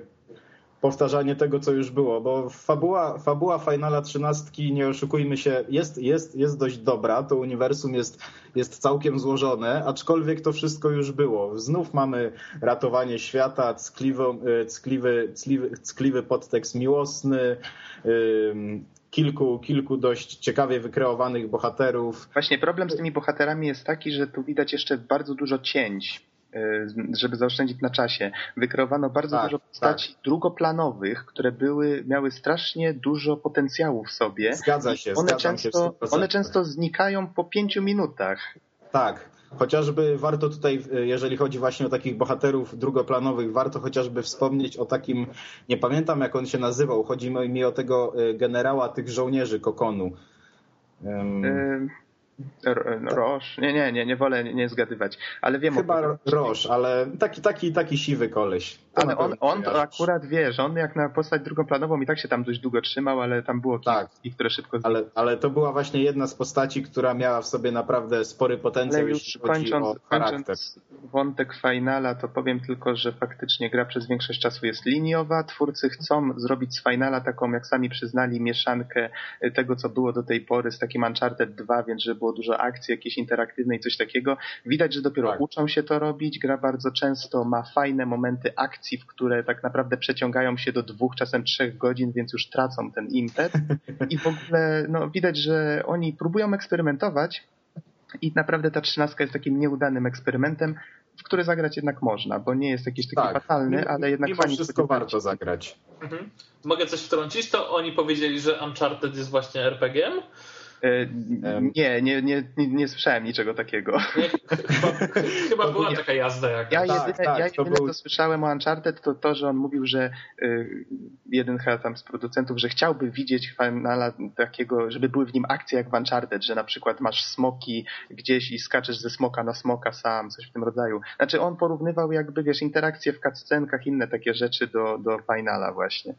powtarzanie tego, co już było, bo fabuła, fabuła Finala 13, nie oszukujmy się, jest, jest, jest dość dobra, to uniwersum jest, jest całkiem złożone, aczkolwiek to wszystko już było. Znów mamy ratowanie świata, ckliwy, ckliwy, ckliwy, ckliwy podtekst miłosny, kilku, kilku dość ciekawie wykreowanych bohaterów. Właśnie problem z tymi bohaterami jest taki, że tu widać jeszcze bardzo dużo cięć, żeby zaoszczędzić na czasie. Wykreowano bardzo Tak, dużo postaci drugoplanowych, które były, miały strasznie dużo potencjału w sobie. Zgadza się, one się często, 100%. one często znikają po pięciu minutach. Tak, Chociażby warto tutaj, jeżeli chodzi właśnie o takich bohaterów drugoplanowych, warto chociażby wspomnieć o takim, nie pamiętam jak on się nazywał, chodzi mi o tego generała tych żołnierzy Kokonu. Um, Roż? Nie, nie, nie, nie wolę nie zgadywać, ale wiem Chyba o Roż, ale taki, taki, taki siwy koleś. Ale on, on to akurat wie, że on jak na postać drugoplanową i tak się tam dość długo trzymał, ale tam było tak. które szybko ale, ale to była właśnie jedna z postaci, która miała w sobie naprawdę spory potencjał, jeśli chodzi kończąc, o charakter. Kończąc wątek finala, to powiem tylko, że faktycznie gra przez większość czasu jest liniowa. Twórcy chcą zrobić z finala taką, jak sami przyznali, mieszankę tego, co było do tej pory z takim Uncharted 2, więc żeby było dużo akcji jakieś interaktywnej, coś takiego. Widać, że dopiero tak. uczą się to robić. Gra bardzo często ma fajne momenty akcji, w które tak naprawdę przeciągają się do dwóch, czasem trzech godzin, więc już tracą ten impet. I w ogóle no, widać, że oni próbują eksperymentować, i naprawdę ta trzynastka jest takim nieudanym eksperymentem, w który zagrać jednak można, bo nie jest jakiś taki tak. fatalny, ale jednak Mimo fajnie wszystko warto zagrać. Mhm. Mogę coś wtrącić? To oni powiedzieli, że Uncharted jest właśnie RPG-iem, E, nie, nie, nie, nie, słyszałem niczego takiego. Nie, chyba, chyba była taka jazda jakaś. Ja jedyne, tak, tak, ja jedyne to, był... co słyszałem o Uncharted, to to, że on mówił, że y, jeden chyba tam z producentów, że chciałby widzieć finala takiego, żeby były w nim akcje jak w Uncharted, że na przykład masz smoki gdzieś i skaczesz ze smoka na smoka sam, coś w tym rodzaju. Znaczy on porównywał jakby, wiesz, interakcje w cutscenkach, inne takie rzeczy do, do finala właśnie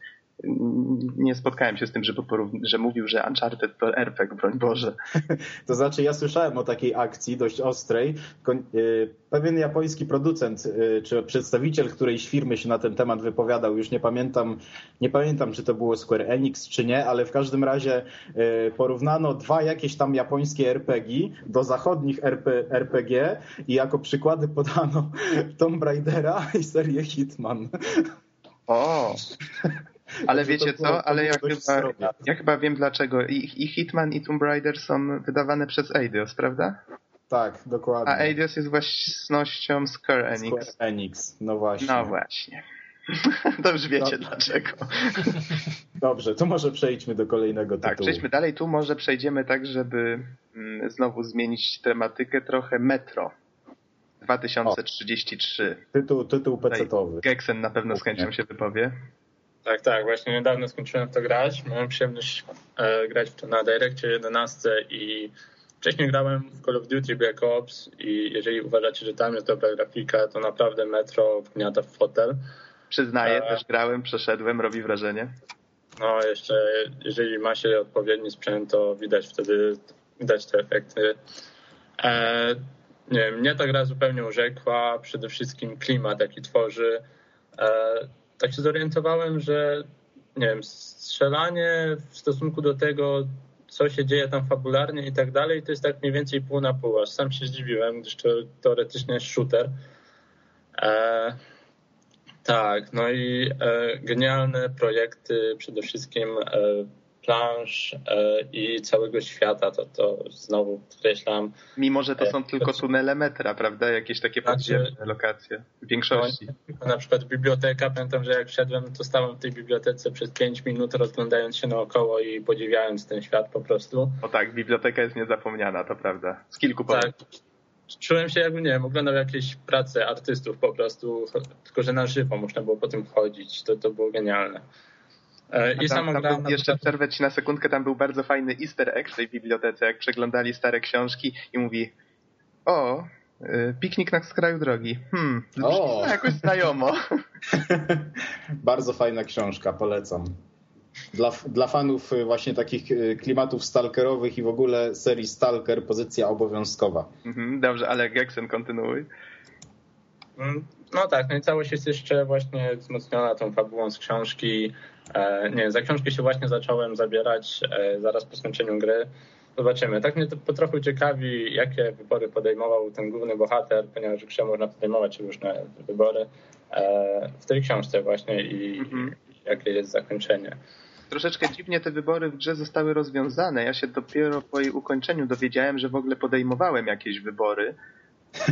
nie spotkałem się z tym, żeby że mówił, że Uncharted to RPG, broń Boże. To znaczy, ja słyszałem o takiej akcji dość ostrej. Y, pewien japoński producent, y, czy przedstawiciel którejś firmy się na ten temat wypowiadał, już nie pamiętam, nie pamiętam, czy to było Square Enix, czy nie, ale w każdym razie y, porównano dwa jakieś tam japońskie RPG do zachodnich RP, RPG i jako przykłady podano Tomb Raidera i serię Hitman. O! Ale wiecie co? Ale ja chyba, ja chyba wiem dlaczego. I, I Hitman i Tomb Raider są wydawane przez Eidos, prawda? Tak, dokładnie. A Eidos jest własnością Square Enix. Square Enix, no właśnie. No właśnie. To już wiecie no. dlaczego. Dobrze, to może przejdźmy do kolejnego tak, tytułu. Tak, przejdźmy dalej. Tu może przejdziemy tak, żeby mm, znowu zmienić tematykę trochę. Metro 2033. O, tytuł, tytuł PC-towy. Geksen na pewno z chęcią się wypowie. Tak, tak. Właśnie niedawno skończyłem to grać. Miałem przyjemność e, grać w to na Directie 11 i wcześniej grałem w Call of Duty Black Ops i jeżeli uważacie, że tam jest dobra grafika, to naprawdę Metro wgniata w fotel. Przyznaję, e... też grałem, przeszedłem, robi wrażenie. No, jeszcze jeżeli ma się odpowiedni sprzęt, to widać wtedy widać te efekty. E, nie wiem, mnie ta gra zupełnie urzekła, przede wszystkim klimat, jaki tworzy. E, tak się zorientowałem, że nie wiem, strzelanie w stosunku do tego, co się dzieje tam fabularnie i tak dalej, to jest tak mniej więcej pół na pół. Aż sam się zdziwiłem, gdyż to teoretycznie jest shooter. E, tak, no i e, genialne projekty, przede wszystkim e, plansz e, i całego świata, to, to znowu podkreślam. Mimo, że to są e, tylko tunele metra, prawda? Jakieś takie znaczy, podziemne lokacje w większości. No, na przykład biblioteka, pamiętam, że jak wszedłem, to stałem w tej bibliotece przez 5 minut rozglądając się naokoło i podziwiając ten świat po prostu. O tak, biblioteka jest niezapomniana, to prawda. Z kilku powodów. Tak. Czułem się jakby, nie wiem, oglądał jakieś prace artystów po prostu, tylko że na żywo można było po tym chodzić. To, to było genialne. E, I tam, tam był, jeszcze przerwę ci na sekundkę, tam był bardzo fajny easter egg w tej bibliotece, jak przeglądali stare książki i mówi o, e, piknik na skraju drogi. Hmm, o. jakoś znajomo. bardzo fajna książka, polecam. Dla, dla fanów e, właśnie takich klimatów stalkerowych i w ogóle serii Stalker pozycja obowiązkowa. Mhm, dobrze, ale Geksen kontynuuj. No tak, no i całość jest jeszcze właśnie wzmocniona tą fabułą z książki. E, nie, za książkę się właśnie zacząłem zabierać e, zaraz po skończeniu gry. Zobaczymy. Tak mnie to po trochu ciekawi, jakie wybory podejmował ten główny bohater, ponieważ w grze można podejmować różne wybory e, w tej książce właśnie i mhm. jakie jest zakończenie. Troszeczkę dziwnie te wybory w grze zostały rozwiązane. Ja się dopiero po jej ukończeniu dowiedziałem, że w ogóle podejmowałem jakieś wybory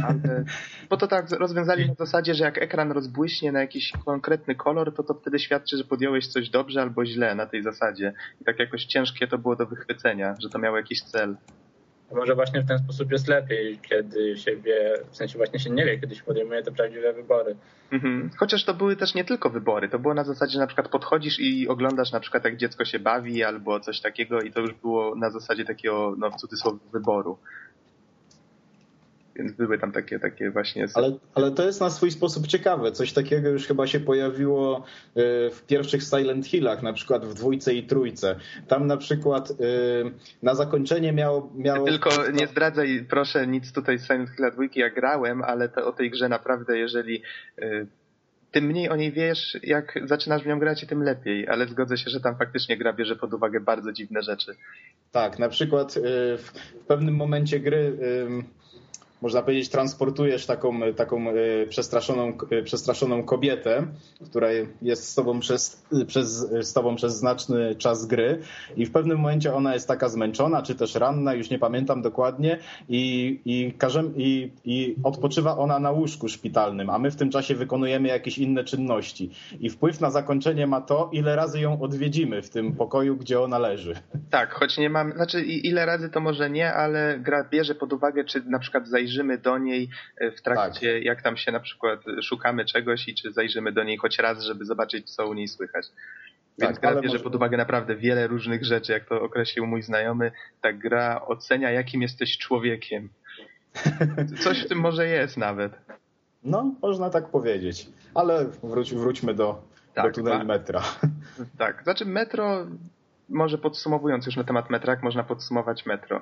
ale, bo to tak rozwiązali na zasadzie, że jak ekran rozbłyśnie na jakiś konkretny kolor, to to wtedy świadczy, że podjąłeś coś dobrze albo źle na tej zasadzie. I tak jakoś ciężkie to było do wychwycenia, że to miało jakiś cel. A może właśnie w ten sposób jest lepiej, kiedy się wie, w sensie właśnie się nie wie, kiedy się podejmuje te prawdziwe wybory. Mhm. Chociaż to były też nie tylko wybory, to było na zasadzie, że na przykład podchodzisz i oglądasz na przykład jak dziecko się bawi albo coś takiego i to już było na zasadzie takiego, no w cudzysłowie, wyboru. Więc były tam takie, takie właśnie. Ale, ale to jest na swój sposób ciekawe. Coś takiego już chyba się pojawiło y, w pierwszych Silent Hillach, na przykład w dwójce i trójce. Tam na przykład y, na zakończenie miało. miało... Tylko nie zdradzaj, proszę, nic tutaj z Silent Hilla dwójki. Ja grałem, ale to, o tej grze naprawdę, jeżeli. Y, tym mniej o niej wiesz, jak zaczynasz w nią grać, tym lepiej, ale zgodzę się, że tam faktycznie gra bierze pod uwagę bardzo dziwne rzeczy. Tak, na przykład w pewnym momencie gry można powiedzieć, transportujesz taką, taką e, przestraszoną, e, przestraszoną kobietę, która jest z tobą, przez, przez, z tobą przez znaczny czas gry i w pewnym momencie ona jest taka zmęczona, czy też ranna, już nie pamiętam dokładnie i, i, i, i odpoczywa ona na łóżku szpitalnym, a my w tym czasie wykonujemy jakieś inne czynności. I wpływ na zakończenie ma to, ile razy ją odwiedzimy w tym pokoju, gdzie ona leży. Tak, choć nie mam, znaczy ile razy to może nie, ale gra bierze pod uwagę, czy na przykład zajrzymy zajrzymy do niej e, w trakcie, tak. jak tam się na przykład szukamy czegoś i czy zajrzymy do niej choć raz, żeby zobaczyć, co u niej słychać. Więc tak, gra bierze może... pod uwagę naprawdę wiele różnych rzeczy, jak to określił mój znajomy. Ta gra ocenia, jakim jesteś człowiekiem. Coś w tym może jest nawet. No, można tak powiedzieć. Ale wróć, wróćmy do, tak, do tuneli metra. Tak, znaczy metro, może podsumowując już na temat metra, jak można podsumować metro?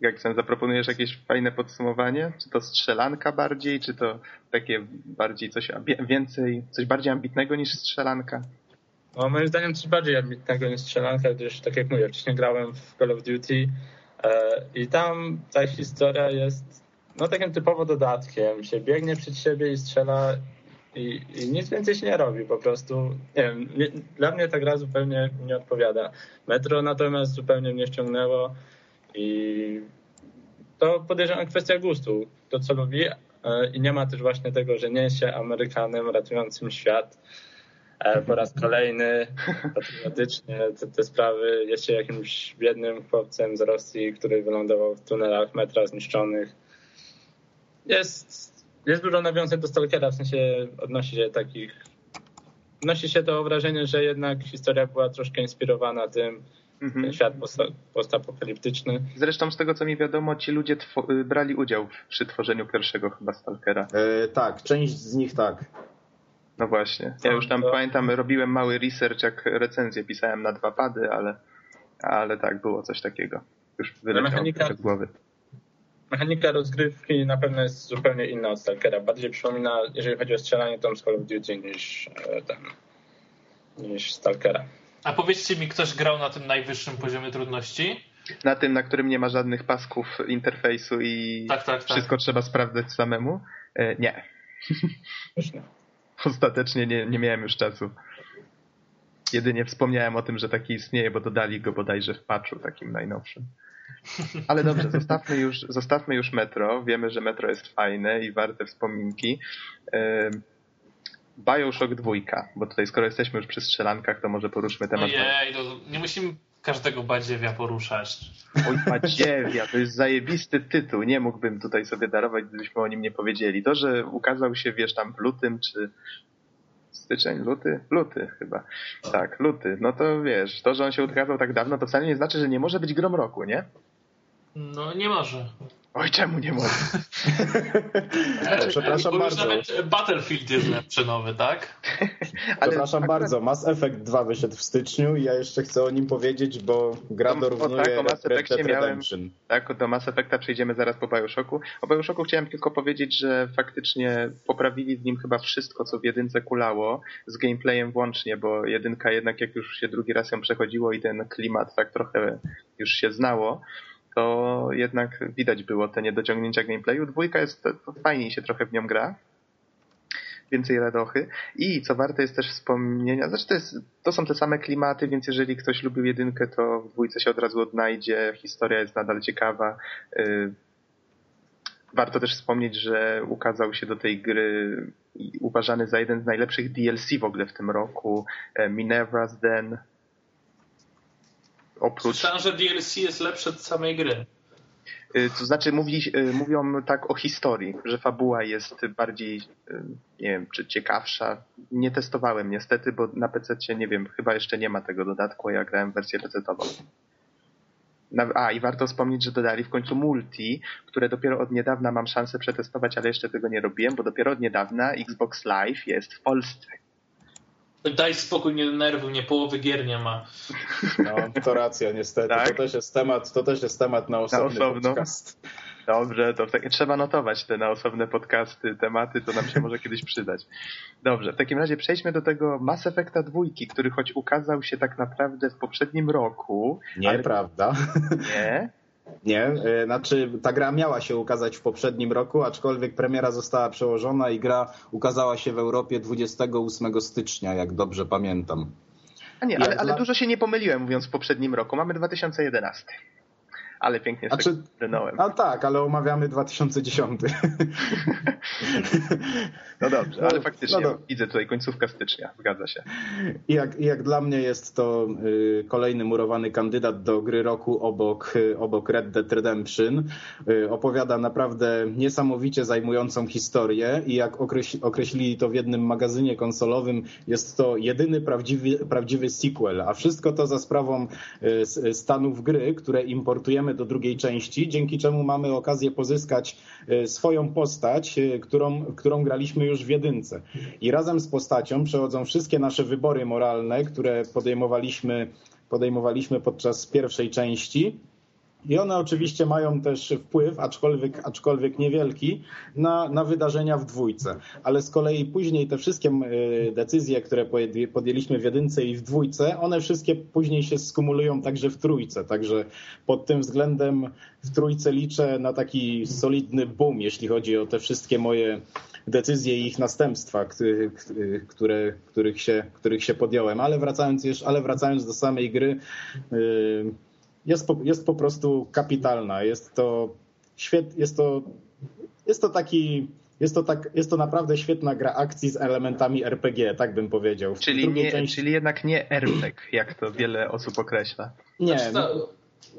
Jak sam zaproponujesz jakieś fajne podsumowanie? Czy to strzelanka bardziej, czy to takie bardziej coś więcej, coś bardziej ambitnego niż strzelanka? No, moim zdaniem coś bardziej ambitnego niż strzelanka, gdyż tak jak mówię, wcześniej grałem w Call of Duty e, i tam ta historia jest no takim typowo dodatkiem. Się biegnie przed siebie i strzela i, i nic więcej się nie robi po prostu. Nie wiem, nie, dla mnie ta gra zupełnie nie odpowiada. Metro natomiast zupełnie mnie ściągnęło. I to podejrzewam kwestia gustu, to co lubi. E, I nie ma też właśnie tego, że nie jest się Amerykanem ratującym świat e, po raz kolejny, patriotycznie te, te sprawy. Jest się jakimś biednym chłopcem z Rosji, który wylądował w tunelach metra zniszczonych. Jest, jest dużo nawiązań do Stalkera, w sensie odnosi się takich odnosi się to wrażenie, że jednak historia była troszkę inspirowana tym, mhm. ten świat postapokaliptyczny. Zresztą z tego co mi wiadomo, ci ludzie y, brali udział przy tworzeniu pierwszego chyba Stalkera. E, tak, część z nich tak. No właśnie. Ja już tam to... pamiętam, robiłem mały research, jak recenzję pisałem na dwa pady, ale, ale tak, było coś takiego. Już wyleciało mechanika, z głowy. Mechanika rozgrywki na pewno jest zupełnie inna od Stalkera. Bardziej przypomina, jeżeli chodzi o strzelanie, Tom z Call of Duty niż e, ten, niż Stalkera. A powiedzcie mi, ktoś grał na tym najwyższym poziomie trudności? Na tym, na którym nie ma żadnych pasków interfejsu i tak, tak, tak. wszystko tak. trzeba sprawdzać samemu? E, nie. Ostatecznie nie, nie miałem już czasu. Jedynie wspomniałem o tym, że taki istnieje, bo dodali go bodajże w patchu takim najnowszym. Ale dobrze, zostawmy już, zostawmy już metro. Wiemy, że metro jest fajne i warte wspominki. Bioshock 2, bo tutaj skoro jesteśmy już przy strzelankach, to może poruszmy temat. Ojej, no, nie musimy każdego badziewia poruszać. Oj, badziewia, to jest zajebisty tytuł. Nie mógłbym tutaj sobie darować, gdybyśmy o nim nie powiedzieli. To, że ukazał się, wiesz, tam w lutym, czy styczeń, luty? Luty chyba. Tak, luty. No to wiesz, to, że on się ukazał tak dawno, to wcale nie znaczy, że nie może być grom roku, nie? No nie może. Oj, czemu nie może? Przepraszam bardzo. Nawet Battlefield jest lepszy nowy, tak? Ale Przepraszam akurat... bardzo, Mass Effect 2 wyszedł w styczniu i ja jeszcze chcę o nim powiedzieć, bo gra no, dorównuje tak, o Mass Effectie miałem, Tak, do Mass Effecta przejdziemy zaraz po Bioshocku. O Bioshocku chciałem tylko powiedzieć, że faktycznie poprawili w nim chyba wszystko, co w jedynce kulało, z gameplayem włącznie, bo jedynka jednak jak już się drugi raz ją przechodziło i ten klimat tak trochę już się znało, to jednak widać było te niedociągnięcia gameplayu. Dwójka jest, fajniej się trochę w nią gra. Więcej radochy. I co warte jest też wspomnienia, znaczy to, jest, to są te same klimaty, więc jeżeli ktoś lubił jedynkę, to w dwójce się od razu odnajdzie. Historia jest nadal ciekawa. Y, warto też wspomnieć, że ukazał się do tej gry uważany za jeden z najlepszych DLC w ogóle w tym roku. E, Minerva's Den, oprócz... Słyszałem, że DLC jest lepsze od samej gry. Y, to znaczy y, mówią tak o historii, że fabuła jest bardziej, y, nie wiem, czy ciekawsza. Nie testowałem niestety, bo na PC nie wiem, chyba jeszcze nie ma tego dodatku, a ja grałem w wersję PC-ową. A, i warto wspomnieć, że dodali w końcu multi, które dopiero od niedawna mam szansę przetestować, ale jeszcze tego nie robiłem, bo dopiero od niedawna Xbox Live jest w Polsce. Daj spokój, nie nerwuj, nie połowy gier nie ma. No, to racja, niestety. Tak? To, też jest temat, to też jest temat na osobny na podcast. Dobrze, to tak, trzeba notować te na osobne podcasty, tematy, to nam się może kiedyś przydać. Dobrze, w takim razie przejdźmy do tego Mass Effecta dwójki, który choć ukazał się tak naprawdę w poprzednim roku. Nieprawda. Ale... Nie? Nie, e, znaczy ta gra miała się ukazać w poprzednim roku, aczkolwiek premiera została przełożona i gra ukazała się w Europie 28 stycznia, jak dobrze pamiętam. A nie, ale, ale dużo się nie pomyliłem mówiąc w poprzednim roku. Mamy 2011 ale pięknie znaczy, brnąłem. A tak, ale omawiamy 2010. no dobrze, ale no, faktycznie no widzę tutaj końcówka stycznia, zgadza się. I jak, jak dla mnie jest to y, kolejny murowany kandydat do gry roku obok, y, obok Red Dead Redemption. Y, opowiada naprawdę niesamowicie zajmującą historię i jak określi, określili to w jednym magazynie konsolowym, jest to jedyny prawdziwy, prawdziwy sequel, a wszystko to za sprawą stanów gry, które importujemy do drugiej części, dzięki czemu mamy okazję pozyskać e, swoją postać, e, którą, którą graliśmy już w jedynce. I razem z postacią przechodzą wszystkie nasze wybory moralne, które podejmowaliśmy, podejmowaliśmy podczas pierwszej części i one oczywiście mają też wpływ, aczkolwiek, aczkolwiek niewielki, na, na wydarzenia w dwójce. Ale z kolei później te wszystkie e, decyzje, które podjęliśmy w jedynce i w dwójce, one wszystkie później się skumulują także w trójce. Także pod tym względem w trójce liczę na taki solidny boom, jeśli chodzi o te wszystkie moje decyzje i ich następstwa, które, których, się, których się podjąłem. Ale wracając, ale wracając do samej gry, yy, jest po, jest po prostu kapitalna. Jest to, świet, jest to, jest to taki jest to, tak, jest to naprawdę świetna gra akcji z elementami RPG, tak bym powiedział. czyli, nie, części... czyli jednak nie RPG, jak to wiele osób określa. Nie. Znaczy, no,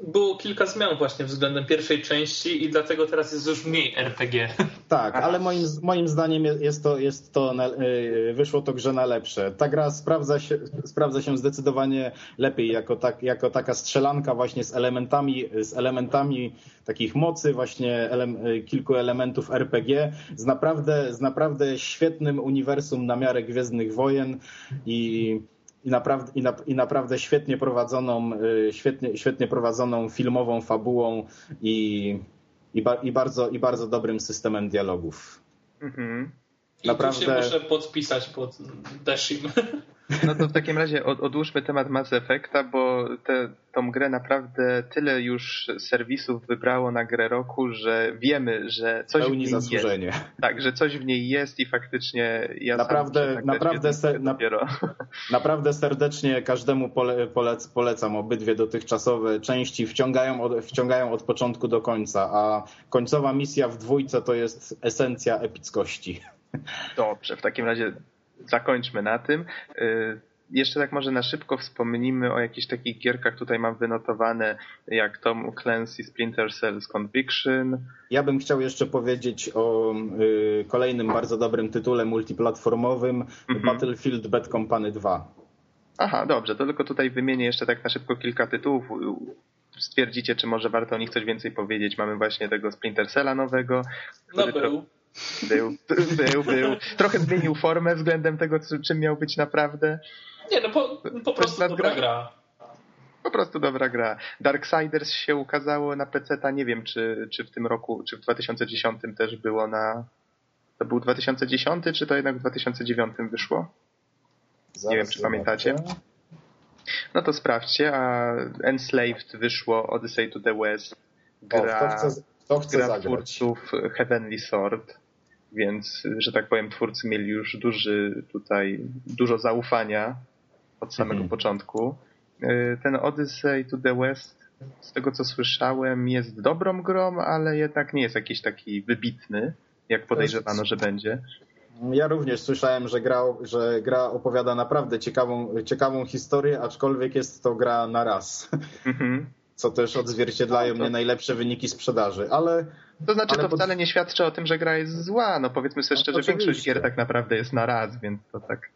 było kilka zmian właśnie względem pierwszej części i dlatego teraz jest już mniej RPG. Tak, ale moim, moim zdaniem jest to, jest to y, wyszło to grze na lepsze. Ta gra sprawdza się, sprawdza się zdecydowanie lepiej jako, tak, jako taka strzelanka właśnie z elementami, z elementami takich mocy, właśnie ele, kilku elementów RPG, z naprawdę, z naprawdę świetnym uniwersum na miarę Gwiezdnych Wojen i i naprawdę, i, na, i naprawdę świetnie prowadzoną, y, świetnie, świetnie prowadzoną filmową fabułą i, i, ba, i, bardzo, i bardzo dobrym systemem dialogów. Mhm. Naprawdę... I tu się muszę podpisać pod Dashim. No to w takim razie od, odłóżmy temat Mass Effecta, bo te, tą grę naprawdę tyle już serwisów wybrało na grę roku, że wiemy, że coś Pełni w niej zasłużenie. jest. Tak, że coś w niej jest i faktycznie ja naprawdę, tak naprawdę, ser, na, naprawdę serdecznie każdemu pole, polec, polecam obydwie dotychczasowe części. Wciągają od, wciągają od początku do końca, a końcowa misja w dwójce to jest esencja epickości. Dobrze, w takim razie zakończmy na tym. Y, jeszcze tak może na szybko wspomnimy o jakichś takich gierkach, tutaj mam wynotowane, jak Tom Clancy Splinter Cell Conviction. Ja bym chciał jeszcze powiedzieć o y, kolejnym bardzo dobrym tytule multiplatformowym mhm. Battlefield Bad Company 2. Aha, dobrze, to tylko tutaj wymienię jeszcze tak na szybko kilka tytułów. Stwierdzicie, czy może warto o nich coś więcej powiedzieć. Mamy właśnie tego Splinter Cella nowego. No był. Był, był, był. Trochę zmienił formę względem tego, czym miał być naprawdę. Nie, no po, po prostu dobra gra. gra. Po prostu dobra gra. Darksiders się ukazało na PC, nie wiem, czy, czy w tym roku, czy w 2010 też było na. To był 2010, czy to jednak w 2009 wyszło? Zaraz nie wiem, czy pamiętacie. No to sprawdźcie, a Enslaved wyszło Odyssey to the West. Gra, o, to chcę, to chcę gra zagrać. twórców Heavenly Sword więc, że tak powiem, twórcy mieli już duży tutaj, dużo zaufania od samego mhm. początku. Y, ten Odyssey to the West, z tego co słyszałem, jest dobrą grą, ale jednak nie jest jakiś taki wybitny, jak podejrzewano, że będzie. Ja również słyszałem, że gra, że gra opowiada naprawdę ciekawą, ciekawą historię, aczkolwiek jest to gra na raz. Mhm. Co też odzwierciedlają no, to... nie najlepsze wyniki sprzedaży, ale to znaczy, Ale to wcale nie świadczy o tym, że gra jest zła. No powiedzmy sobie no, szczerze, oczywiście. większość gier tak naprawdę jest na raz, więc to tak.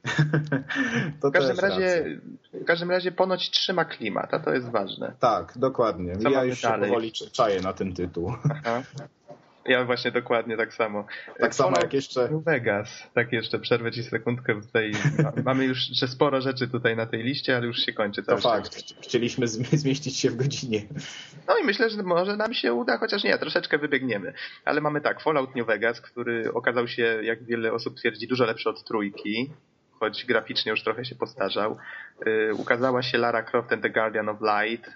to w, każdym razie, w każdym razie ponoć trzyma klimat, a to jest ważne. Tak, dokładnie. Co ja już dalej? powoli czaję na ten tytuł. Aha. Ja właśnie dokładnie tak samo. Tak samo jak jeszcze... New Vegas. Tak jeszcze przerwę ci sekundkę. Tutaj mamy już jeszcze sporo rzeczy tutaj na tej liście, ale już się kończy. To fakt. Chcieliśmy zmieścić się w godzinie. No i myślę, że może nam się uda, chociaż nie, troszeczkę wybiegniemy. Ale mamy tak, Fallout New Vegas, który okazał się, jak wiele osób twierdzi, dużo lepszy od trójki choć graficznie już trochę się postarzał. Yy, ukazała się Lara Croft and the Guardian of Light,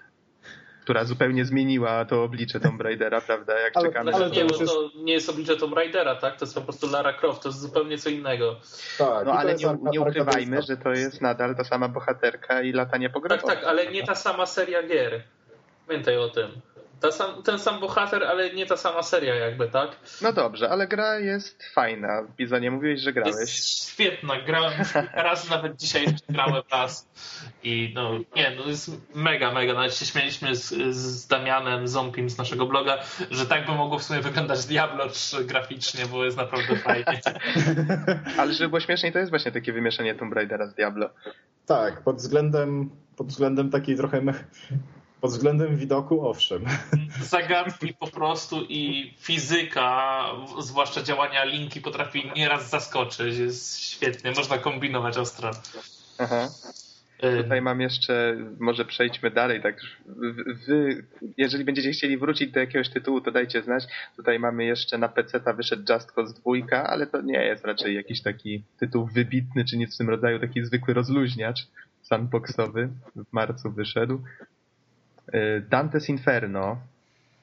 która zupełnie zmieniła to oblicze Tomb Raidera, prawda? Jak ale, czekamy ale to, nie, jest... to nie jest oblicze Tomb Raidera, tak? To jest po prostu Lara Croft, to jest zupełnie co innego. Tak, no ale nie, nie ukrywajmy, że to jest nadal ta sama bohaterka i latanie po Tak, tak, ale nie ta sama seria gier. Pamiętaj o tym. Sam, ten sam bohater, ale nie ta sama seria jakby, tak? No dobrze, ale gra jest fajna. Biza, nie mówiłeś, że grałeś. Jest świetna. Grałem raz, nawet dzisiaj jeszcze grałem raz. I no, nie, no jest mega, mega. Nawet się śmieliśmy z, z Damianem Zompim z naszego bloga, że tak by mogło w sumie wyglądać Diablo 3 graficznie, bo jest naprawdę fajnie. ale żeby było śmieszniej, to jest właśnie takie wymieszanie Tomb Raidera z Diablo. Tak, pod względem, pod względem takiej trochę pod względem widoku, owszem. Zagadki po prostu i fizyka, zwłaszcza działania linki, potrafi nieraz zaskoczyć. Jest świetnie, można kombinować ostro. Aha. Tutaj mam jeszcze, może przejdźmy dalej, tak wy, jeżeli będziecie chcieli wrócić do jakiegoś tytułu, to dajcie znać. Tutaj mamy jeszcze na PC ta wyszedł Just Cause 2, ale to nie jest raczej jakiś taki tytuł wybitny, czy nic w tym rodzaju, taki zwykły rozluźniacz sandboxowy w marcu wyszedł. E, Dante's Inferno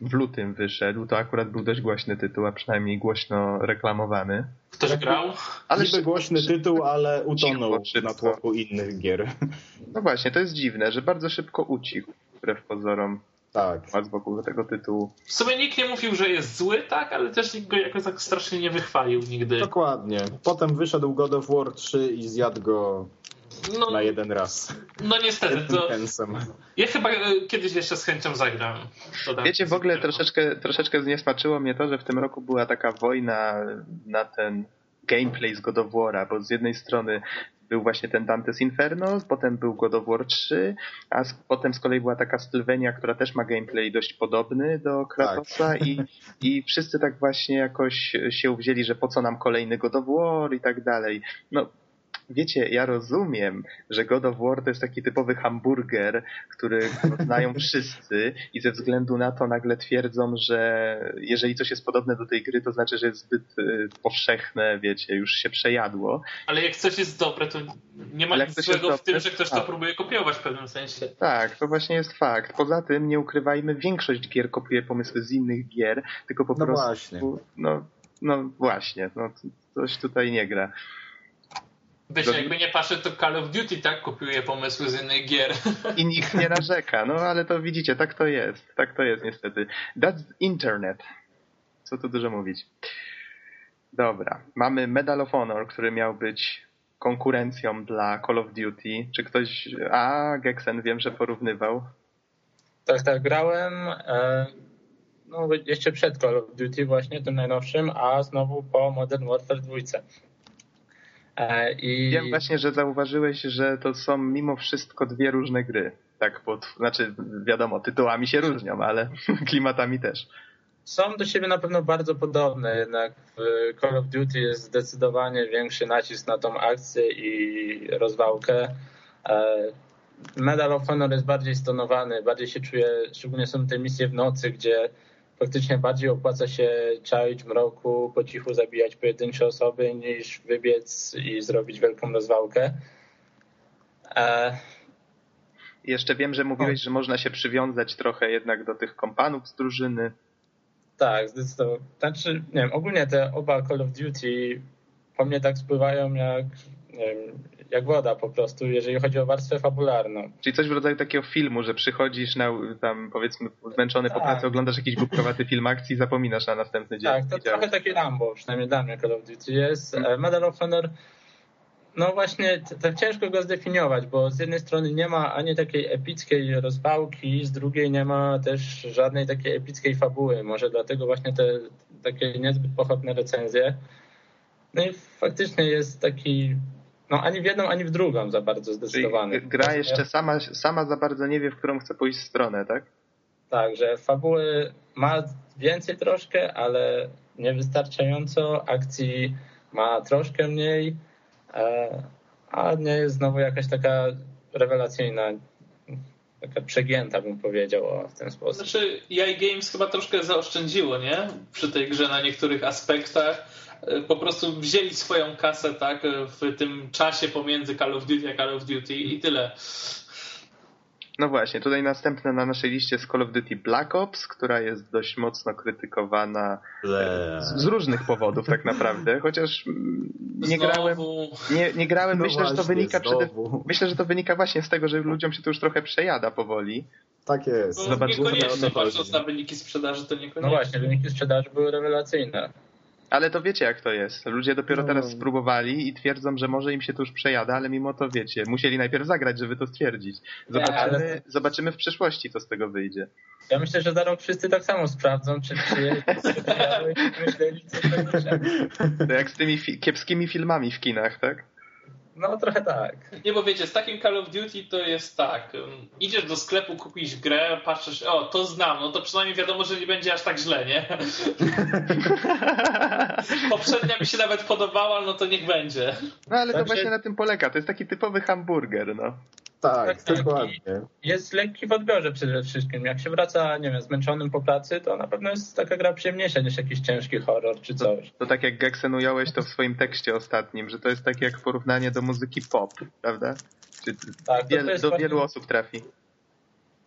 w lutym wyszedł, to akurat był dość głośny tytuł, a przynajmniej głośno reklamowany. Ktoś grał? Ale Niby głośny tytuł, ale utonął na tłoku innych gier. No właśnie, to jest dziwne, że bardzo szybko ucichł, wbrew pozorom. Tak. wokół tego tytułu. W sumie nikt nie mówił, że jest zły, tak, ale też nikt go jakoś tak strasznie nie wychwalił nigdy. Dokładnie. Potem wyszedł God of War 3 i zjadł go no, na jeden raz. No niestety. To... Ja chyba e, kiedyś jeszcze z chęcią zagram. Wiecie, w ogóle troszeczkę, troszeczkę zniesmaczyło mnie to, że w tym roku była taka wojna na ten gameplay z God of War'a, bo z jednej strony był właśnie ten Dante's Inferno, potem był God of War 3, a z, potem z kolei była taka Sylvania, która też ma gameplay dość podobny do Kratosa tak. i, i wszyscy tak właśnie jakoś się uwzięli, że po co nam kolejny God of War i tak dalej. No wiecie, ja rozumiem, że God of War to jest taki typowy hamburger, który znają wszyscy i ze względu na to nagle twierdzą, że jeżeli coś jest podobne do tej gry, to znaczy, że jest zbyt y, powszechne, wiecie, już się przejadło. Ale jak coś jest dobre, to nie ma nic złego w tym, że ktoś to tak. próbuje kopiować w pewnym sensie. Tak, to właśnie jest fakt. Poza tym, nie ukrywajmy, większość gier kopiuje pomysły z innych gier, tylko po no prostu... Właśnie. No, no właśnie, no coś tutaj nie gra. Wiesz, do... jakby nie patrzę, to Call of Duty tak kopiuje pomysły z innych gier. I nikt nie narzeka, no ale to widzicie, tak to jest. Tak to jest niestety. That's internet. Co tu dużo mówić. Dobra, mamy Medal of Honor, który miał być konkurencją dla Call of Duty. Czy ktoś... A, Gexen wiem, że porównywał. Tak, tak, grałem e, no, jeszcze przed Call of Duty właśnie, tym najnowszym, a znowu po Modern Warfare 2. E, I... Wiem właśnie, że zauważyłeś, że to są mimo wszystko dwie różne gry. Tak, pod, znaczy wiadomo, tytułami się różnią, ale klimatami też. Są do siebie na pewno bardzo podobne, jednak w Call of Duty jest zdecydowanie większy nacisk na tą akcję i rozwałkę. E, Medal of Honor jest bardziej stonowany, bardziej się czuje, szczególnie są te misje w nocy, gdzie faktycznie bardziej opłaca się czaić w mroku, po cichu zabijać pojedyncze osoby, niż wybiec i zrobić wielką rozwałkę. E... Jeszcze wiem, że mówiłeś, o. że można się przywiązać trochę jednak do tych kompanów z drużyny. Tak, zdecydowanie. Znaczy, nie wiem, ogólnie te oba Call of Duty po mnie tak spływają jak nie wiem, jak woda po prostu, jeżeli chodzi o warstwę fabularną. Czyli coś w rodzaju takiego filmu, że przychodzisz na, tam powiedzmy zmęczony po Tak. pracy, oglądasz jakiś głupkowaty film akcji i zapominasz na następny dzień. Tak, to Widziałem. trochę takie Rambo, przynajmniej dla mnie Call of Duty jest. E, Medal of Honor, no właśnie, tak ciężko go zdefiniować, bo z jednej strony nie ma ani takiej epickiej rozwałki, z drugiej nie ma też żadnej takiej epickiej fabuły. Może dlatego właśnie te takie niezbyt pochopne recenzje. No i faktycznie jest taki, no ani w jedną, ani w drugą za bardzo Czyli zdecydowany. gra jeszcze sama, sama za bardzo nie wie, w którą chce pójść stronę, tak? Tak, że fabuły ma więcej troszkę, ale niewystarczająco. Akcji ma troszkę mniej, e, a nie jest znowu jakaś taka rewelacyjna, taka przegięta bym powiedział o, w ten sposób. Znaczy, EA Games chyba troszkę zaoszczędziło, nie? Przy tej grze na niektórych aspektach. E, Po prostu wzięli swoją kasę, tak, w tym czasie pomiędzy Call of Duty a Call of Duty i tyle. No właśnie, tutaj następne na naszej liście jest Call of Duty Black Ops, która jest dość mocno krytykowana z, z różnych powodów tak naprawdę, chociaż mm, nie grałem, Znowu, nie, nie grałem No myślę, że to właśnie, wynika przede, myślę, że to wynika właśnie z tego, że ludziom się to już trochę przejada powoli. Tak jest. niekoniecznie patrząc na wyniki sprzedaży, to niekoniecznie. No właśnie, wyniki sprzedaży były rewelacyjne. Ale to wiecie jak to jest. Ludzie dopiero No. teraz spróbowali i twierdzą, że może im się to już przejada, ale mimo to wiecie, musieli najpierw zagrać, żeby to stwierdzić. Zobaczymy, ale- zobaczymy w przyszłości, co z tego wyjdzie. Ja myślę, że za rok wszyscy tak samo sprawdzą, czy czy myśleli, co. To jak z tymi fi- kiepskimi filmami w kinach, tak? No trochę tak. Nie, bo wiecie, z takim Call of Duty to jest tak. um, Idziesz do sklepu, kupisz grę, patrzysz, o, to znam, no to przynajmniej wiadomo, że nie będzie aż tak źle, nie? Poprzednia mi się nawet podobała, no to niech będzie. No ale to Znaczy- właśnie na tym polega. To jest taki typowy hamburger, no. Tak, Tak, tak. dokładnie. Jest lekki w odbiorze przede wszystkim. Jak się wraca, nie wiem, zmęczonym po pracy, to na pewno jest taka gra przyjemniejsza niż jakiś ciężki horror czy coś. To tak jak Geksen ująłeś to w swoim tekście ostatnim, że to jest takie jak porównanie do muzyki pop, prawda? Czy Tak, to, wiel, to jest do właśnie- wielu osób trafi.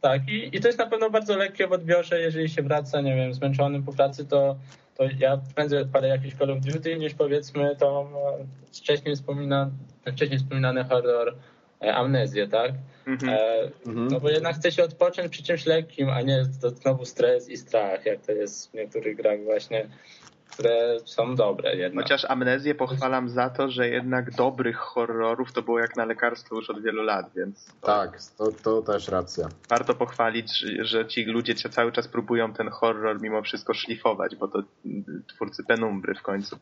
Tak, i, i to jest na pewno bardzo lekkie w odbiorze, jeżeli się wraca, nie wiem, zmęczonym po pracy, to, to ja prędzej odpalę jakiś Call of Duty niż powiedzmy tą e, wcześniej, wspomina, ten wcześniej wspominany horror Amnezję, tak? Mhm. E, Mhm. no bo jednak chce się odpocząć przy czymś lekkim, a nie to znowu stres i strach, jak to jest w niektórych grach właśnie, które są dobre jednak. Chociaż amnezję pochwalam za to, że jednak dobrych horrorów to było jak na lekarstwo już od wielu lat, więc to Tak, to, to też racja. warto pochwalić, że, ci ludzie cały czas próbują ten horror mimo wszystko szlifować, bo to twórcy penumbry w końcu.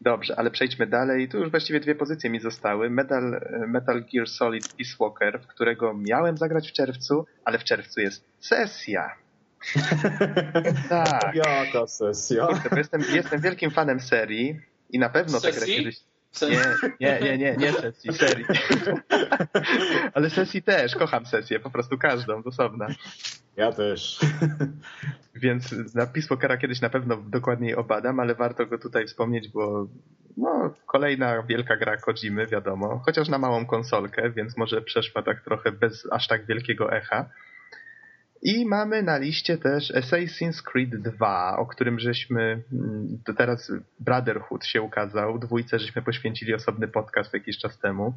Dobrze, ale przejdźmy dalej. Tu już właściwie dwie pozycje mi zostały. Metal, Metal Gear Solid Peace Walker, w którego miałem zagrać w czerwcu, ale w czerwcu jest sesja. tak. Jaka sesja. Jestem, jestem wielkim fanem serii i na pewno tę grę Sesji? kiedyś... Nie, nie, nie, nie, nie sesji, serii. Ale sesji też, kocham sesję, po prostu każdą, osobna. Ja też. Więc na Peace Walkera kiedyś na pewno dokładniej obadam, ale warto go tutaj wspomnieć, bo no, kolejna wielka gra Kojimy, wiadomo, chociaż na małą konsolkę, więc może przeszła tak trochę bez aż tak wielkiego echa. I mamy na liście też Assassin's Creed 2, o którym żeśmy, mm, to teraz Brotherhood się ukazał, dwójce żeśmy poświęcili osobny podcast jakiś czas temu.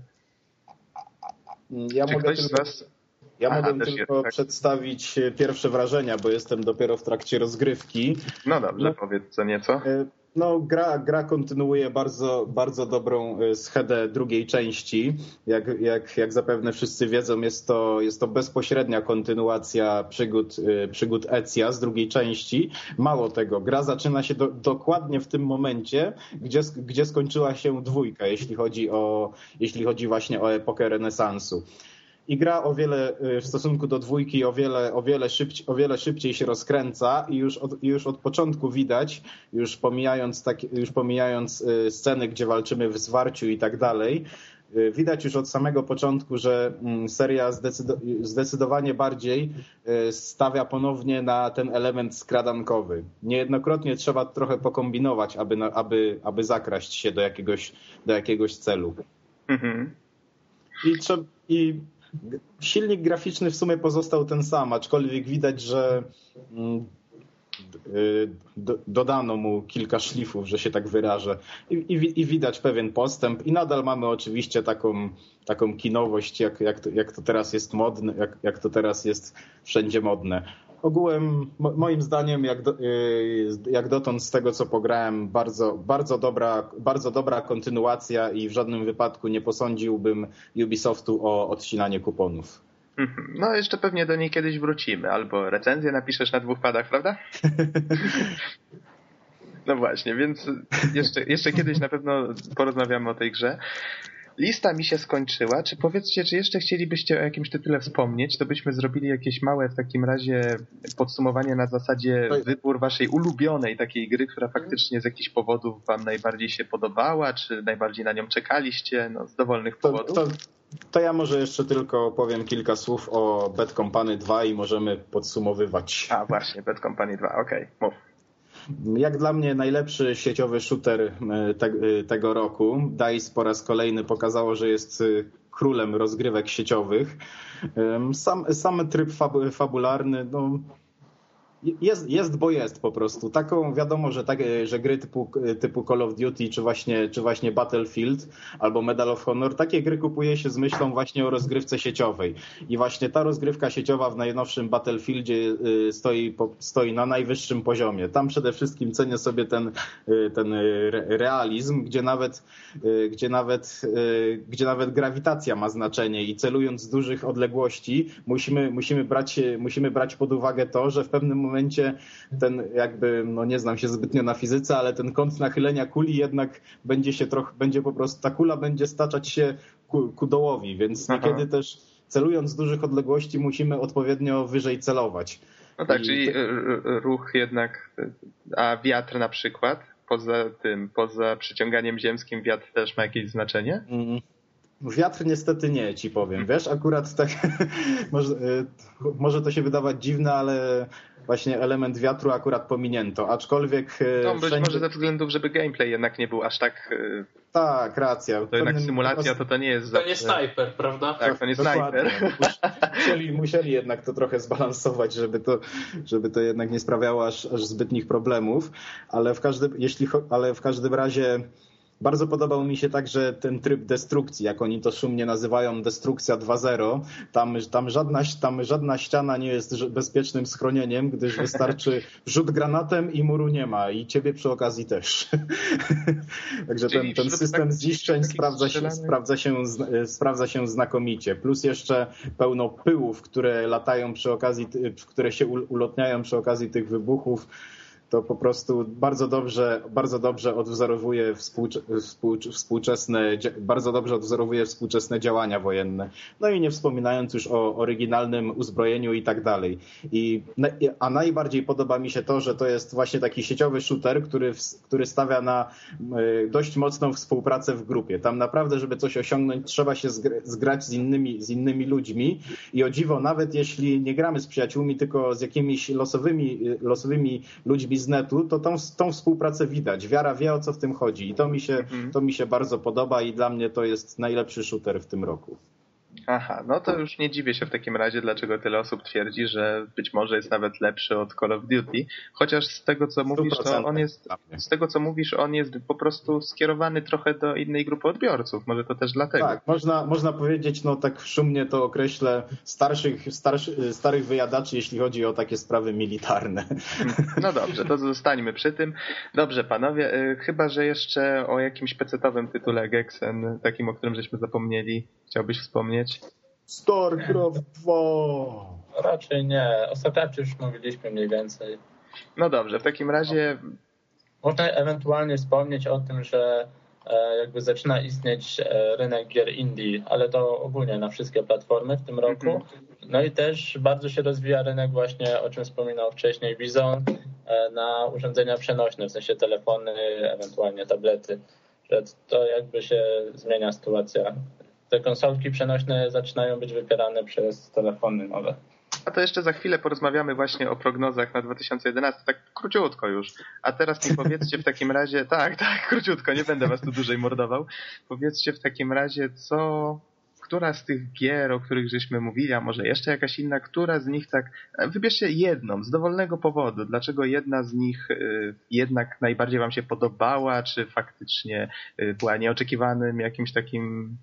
Ja Czy mogę ktoś z tylko, was... ja Aha, mogę tylko jest, tak. przedstawić e, pierwsze wrażenia, bo jestem dopiero w trakcie rozgrywki. No dobrze, No. powiedz co nieco. E, No, gra, gra kontynuuje bardzo, bardzo dobrą e, schedę drugiej części. Jak, jak, jak zapewne wszyscy wiedzą, jest to, jest to bezpośrednia kontynuacja przygód, przygód Ezja z drugiej części. Mało tego, gra zaczyna się do, dokładnie w tym momencie, gdzie, gdzie skończyła się dwójka, jeśli chodzi, o, jeśli chodzi właśnie o epokę renesansu. I gra o wiele y, w stosunku do dwójki o wiele, o wiele, szybciej, o wiele szybciej się rozkręca i już od, już od początku widać, już pomijając, tak, już pomijając y, sceny, gdzie walczymy w zwarciu i tak dalej, y, widać już od samego początku, że mm, seria zdecydo- zdecydowanie bardziej stawia ponownie na ten element skradankowy. Niejednokrotnie trzeba trochę pokombinować, aby, aby, aby zakraść się do jakiegoś, do jakiegoś celu. Mhm. I, I silnik graficzny w sumie pozostał ten sam, aczkolwiek widać, że mm, do, dodano mu kilka szlifów, że się tak wyrażę I, i, i, widać pewien postęp i nadal mamy oczywiście taką, taką kinowość, jak, jak, to, jak to teraz jest modne, jak, jak to teraz jest wszędzie modne. Ogółem, moim zdaniem, jak, do, jak dotąd z tego, co pograłem, bardzo, bardzo, dobra, bardzo dobra kontynuacja i w żadnym wypadku nie posądziłbym Ubisoftu o odcinanie kuponów. Mhm. No, jeszcze pewnie do niej kiedyś wrócimy, albo recenzję napiszesz na dwóch padach, prawda? No właśnie, więc jeszcze, jeszcze kiedyś na pewno porozmawiamy o tej grze. Lista mi się skończyła. Czy powiedzcie, czy jeszcze chcielibyście o jakimś tytule wspomnieć, to byśmy zrobili jakieś małe w takim razie podsumowanie na zasadzie wybór waszej ulubionej takiej gry, która faktycznie z jakichś powodów wam najbardziej się podobała, czy najbardziej na nią czekaliście, no z dowolnych powodów. To, to, to ja może jeszcze tylko powiem kilka słów o Bad Company 2 i możemy podsumowywać. A właśnie, Bad Company 2, okej, okay. mów. Jak dla mnie najlepszy sieciowy shooter e, te, e, tego roku. DICE po raz kolejny pokazało, że jest e, królem rozgrywek sieciowych. Sam, sam tryb fabularny, no, jest, jest, bo jest po prostu. Taką wiadomo, że, tak, że gry typu, typu Call of Duty, czy właśnie, czy właśnie Battlefield albo Medal of Honor, takie gry kupuje się z myślą właśnie o rozgrywce sieciowej. I właśnie ta rozgrywka sieciowa w najnowszym Battlefieldzie y, stoi, stoi na najwyższym poziomie. Tam przede wszystkim cenię sobie ten, ten realizm, gdzie nawet, gdzie, nawet, gdzie nawet grawitacja ma znaczenie i celując z dużych odległości musimy, musimy, brać, musimy brać pod uwagę to, że w pewnym momencie momencie ten jakby, no nie znam się zbytnio na fizyce, ale ten kąt nachylenia kuli jednak będzie się trochę, będzie po prostu, ta kula będzie staczać się ku, ku dołowi, więc Aha. niekiedy też celując z dużych odległości musimy odpowiednio wyżej celować. No tak, I czyli ruch jednak, a wiatr na przykład, poza tym, poza przyciąganiem ziemskim wiatr też ma jakieś znaczenie? Mm. Wiatr niestety nie, ci powiem. Wiesz, akurat tak, może, y, może to się wydawać dziwne, ale właśnie element wiatru akurat pominięto, aczkolwiek... E, no, być wszędzie... może ze względów, żeby gameplay jednak nie był aż tak... E, tak, racja. To jednak symulacja to to nie jest... To nie snajper, prawda? Tak, to nie snajper. Musieli, musieli jednak to trochę zbalansować, żeby to, żeby to jednak nie sprawiało aż, aż zbytnich problemów, ale w każdym, jeśli, ale w każdym razie bardzo podobał mi się także ten tryb destrukcji, jak oni to szumnie nazywają, destrukcja 2.0. Tam, tam, żadna, tam żadna ściana nie jest bezpiecznym schronieniem, gdyż wystarczy rzut granatem i muru nie ma i ciebie przy okazji też. Także ten, ten system zniszczeń sprawdza się, sprawdza, się, sprawdza się znakomicie. Plus jeszcze pełno pyłów, które latają przy okazji, które się ulotniają przy okazji tych wybuchów to po prostu bardzo dobrze, bardzo dobrze odwzorowuje współczesne, bardzo dobrze odwzorowuje współczesne działania wojenne. No i nie wspominając już o oryginalnym uzbrojeniu i tak dalej. I, a najbardziej podoba mi się to, że to jest właśnie taki sieciowy shooter, który, który stawia na e, dość mocną współpracę w grupie. Tam naprawdę, żeby coś osiągnąć, trzeba się zgrać z innymi, z innymi ludźmi i o dziwo, nawet jeśli nie gramy z przyjaciółmi, tylko z jakimiś losowymi, losowymi ludźmi z netu, to tą, tą współpracę widać. Wiara wie o co w tym chodzi i to mi, się, mhm. to mi się bardzo podoba i dla mnie to jest najlepszy shooter w tym roku. Aha, no to już nie dziwię się w takim razie, dlaczego tyle osób twierdzi, że być może jest nawet lepszy od Call of Duty. Chociaż z tego co mówisz, to on jest z tego co mówisz, on jest po prostu skierowany trochę do innej grupy odbiorców. Może to też dlatego. Tak, można, można powiedzieć, no tak szumnie to określę, starszych, starszy, starych wyjadaczy, jeśli chodzi o takie sprawy militarne. No dobrze, to zostańmy przy tym. Dobrze, panowie, y, chyba, że jeszcze o jakimś pecetowym tytule Gexen, takim, o którym żeśmy zapomnieli, chciałbyś wspomnieć? StarCraft 2! Raczej nie. O StarCraft już mówiliśmy mniej więcej. No dobrze, w takim razie... Można ewentualnie wspomnieć o tym, że e, jakby zaczyna istnieć e, rynek gier indie, ale to ogólnie na wszystkie platformy w tym roku. Mhm. No i też bardzo się rozwija rynek właśnie, o czym wspominał wcześniej Bizon, e, na urządzenia przenośne, w sensie telefony, ewentualnie tablety. Że to jakby się zmienia sytuacja te konsolki przenośne zaczynają być wypierane przez telefony nowe. A to jeszcze za chwilę porozmawiamy właśnie o prognozach na 2011, tak króciutko już. A teraz mi powiedzcie w takim razie, tak, tak, króciutko, nie będę was tu dłużej mordował. Powiedzcie w takim razie, co która z tych gier, o których żeśmy mówili, a może jeszcze jakaś inna, która z nich tak, wybierzcie jedną, z dowolnego powodu, dlaczego jedna z nich y, jednak najbardziej wam się podobała, czy faktycznie y, była nieoczekiwanym jakimś takim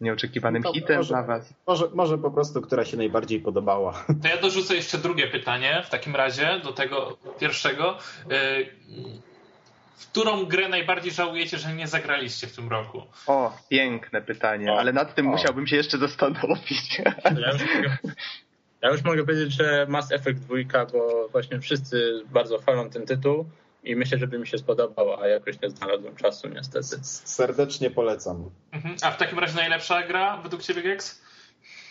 nieoczekiwanym no, hitem może, dla was? Może, może po prostu, która się najbardziej podobała. To ja dorzucę jeszcze drugie pytanie w takim razie do tego pierwszego. Y, w którą grę najbardziej żałujecie, że nie zagraliście w tym roku? O, piękne pytanie, o, ale nad tym o. musiałbym się jeszcze zastanowić. Ja już, mogę, ja już mogę powiedzieć, że Mass Effect 2, bo właśnie wszyscy bardzo chwalą ten tytuł i myślę, że by mi się spodobał, a jakoś nie znalazłem czasu niestety. Serdecznie polecam. Mhm. A w takim razie najlepsza gra według Ciebie, Gex?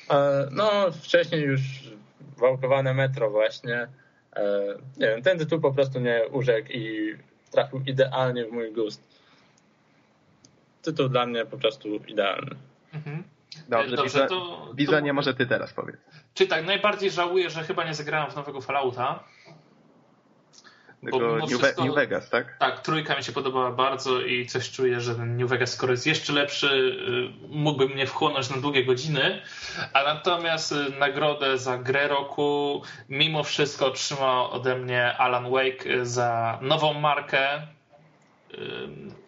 E, no, wcześniej już wałkowane metro właśnie. E, nie wiem, ten tytuł po prostu mnie urzekł i trafił idealnie w mój gust. Tytuł dla mnie po prostu idealny. Mhm. Dobrze, Dobrze to, Bizonie, to... może ty teraz powiedz. Czy tak, najbardziej żałuję, że chyba nie zagrałem w nowego Fallouta. Tego New, wszystko, New, Vegas, tak? Tak, trójka mi się podobała bardzo i coś czuję, że ten New Vegas, skoro jest jeszcze lepszy, y, mógłby mnie wchłonąć na długie godziny, a natomiast y, nagrodę za grę roku mimo wszystko otrzymał ode mnie Alan Wake y, za nową markę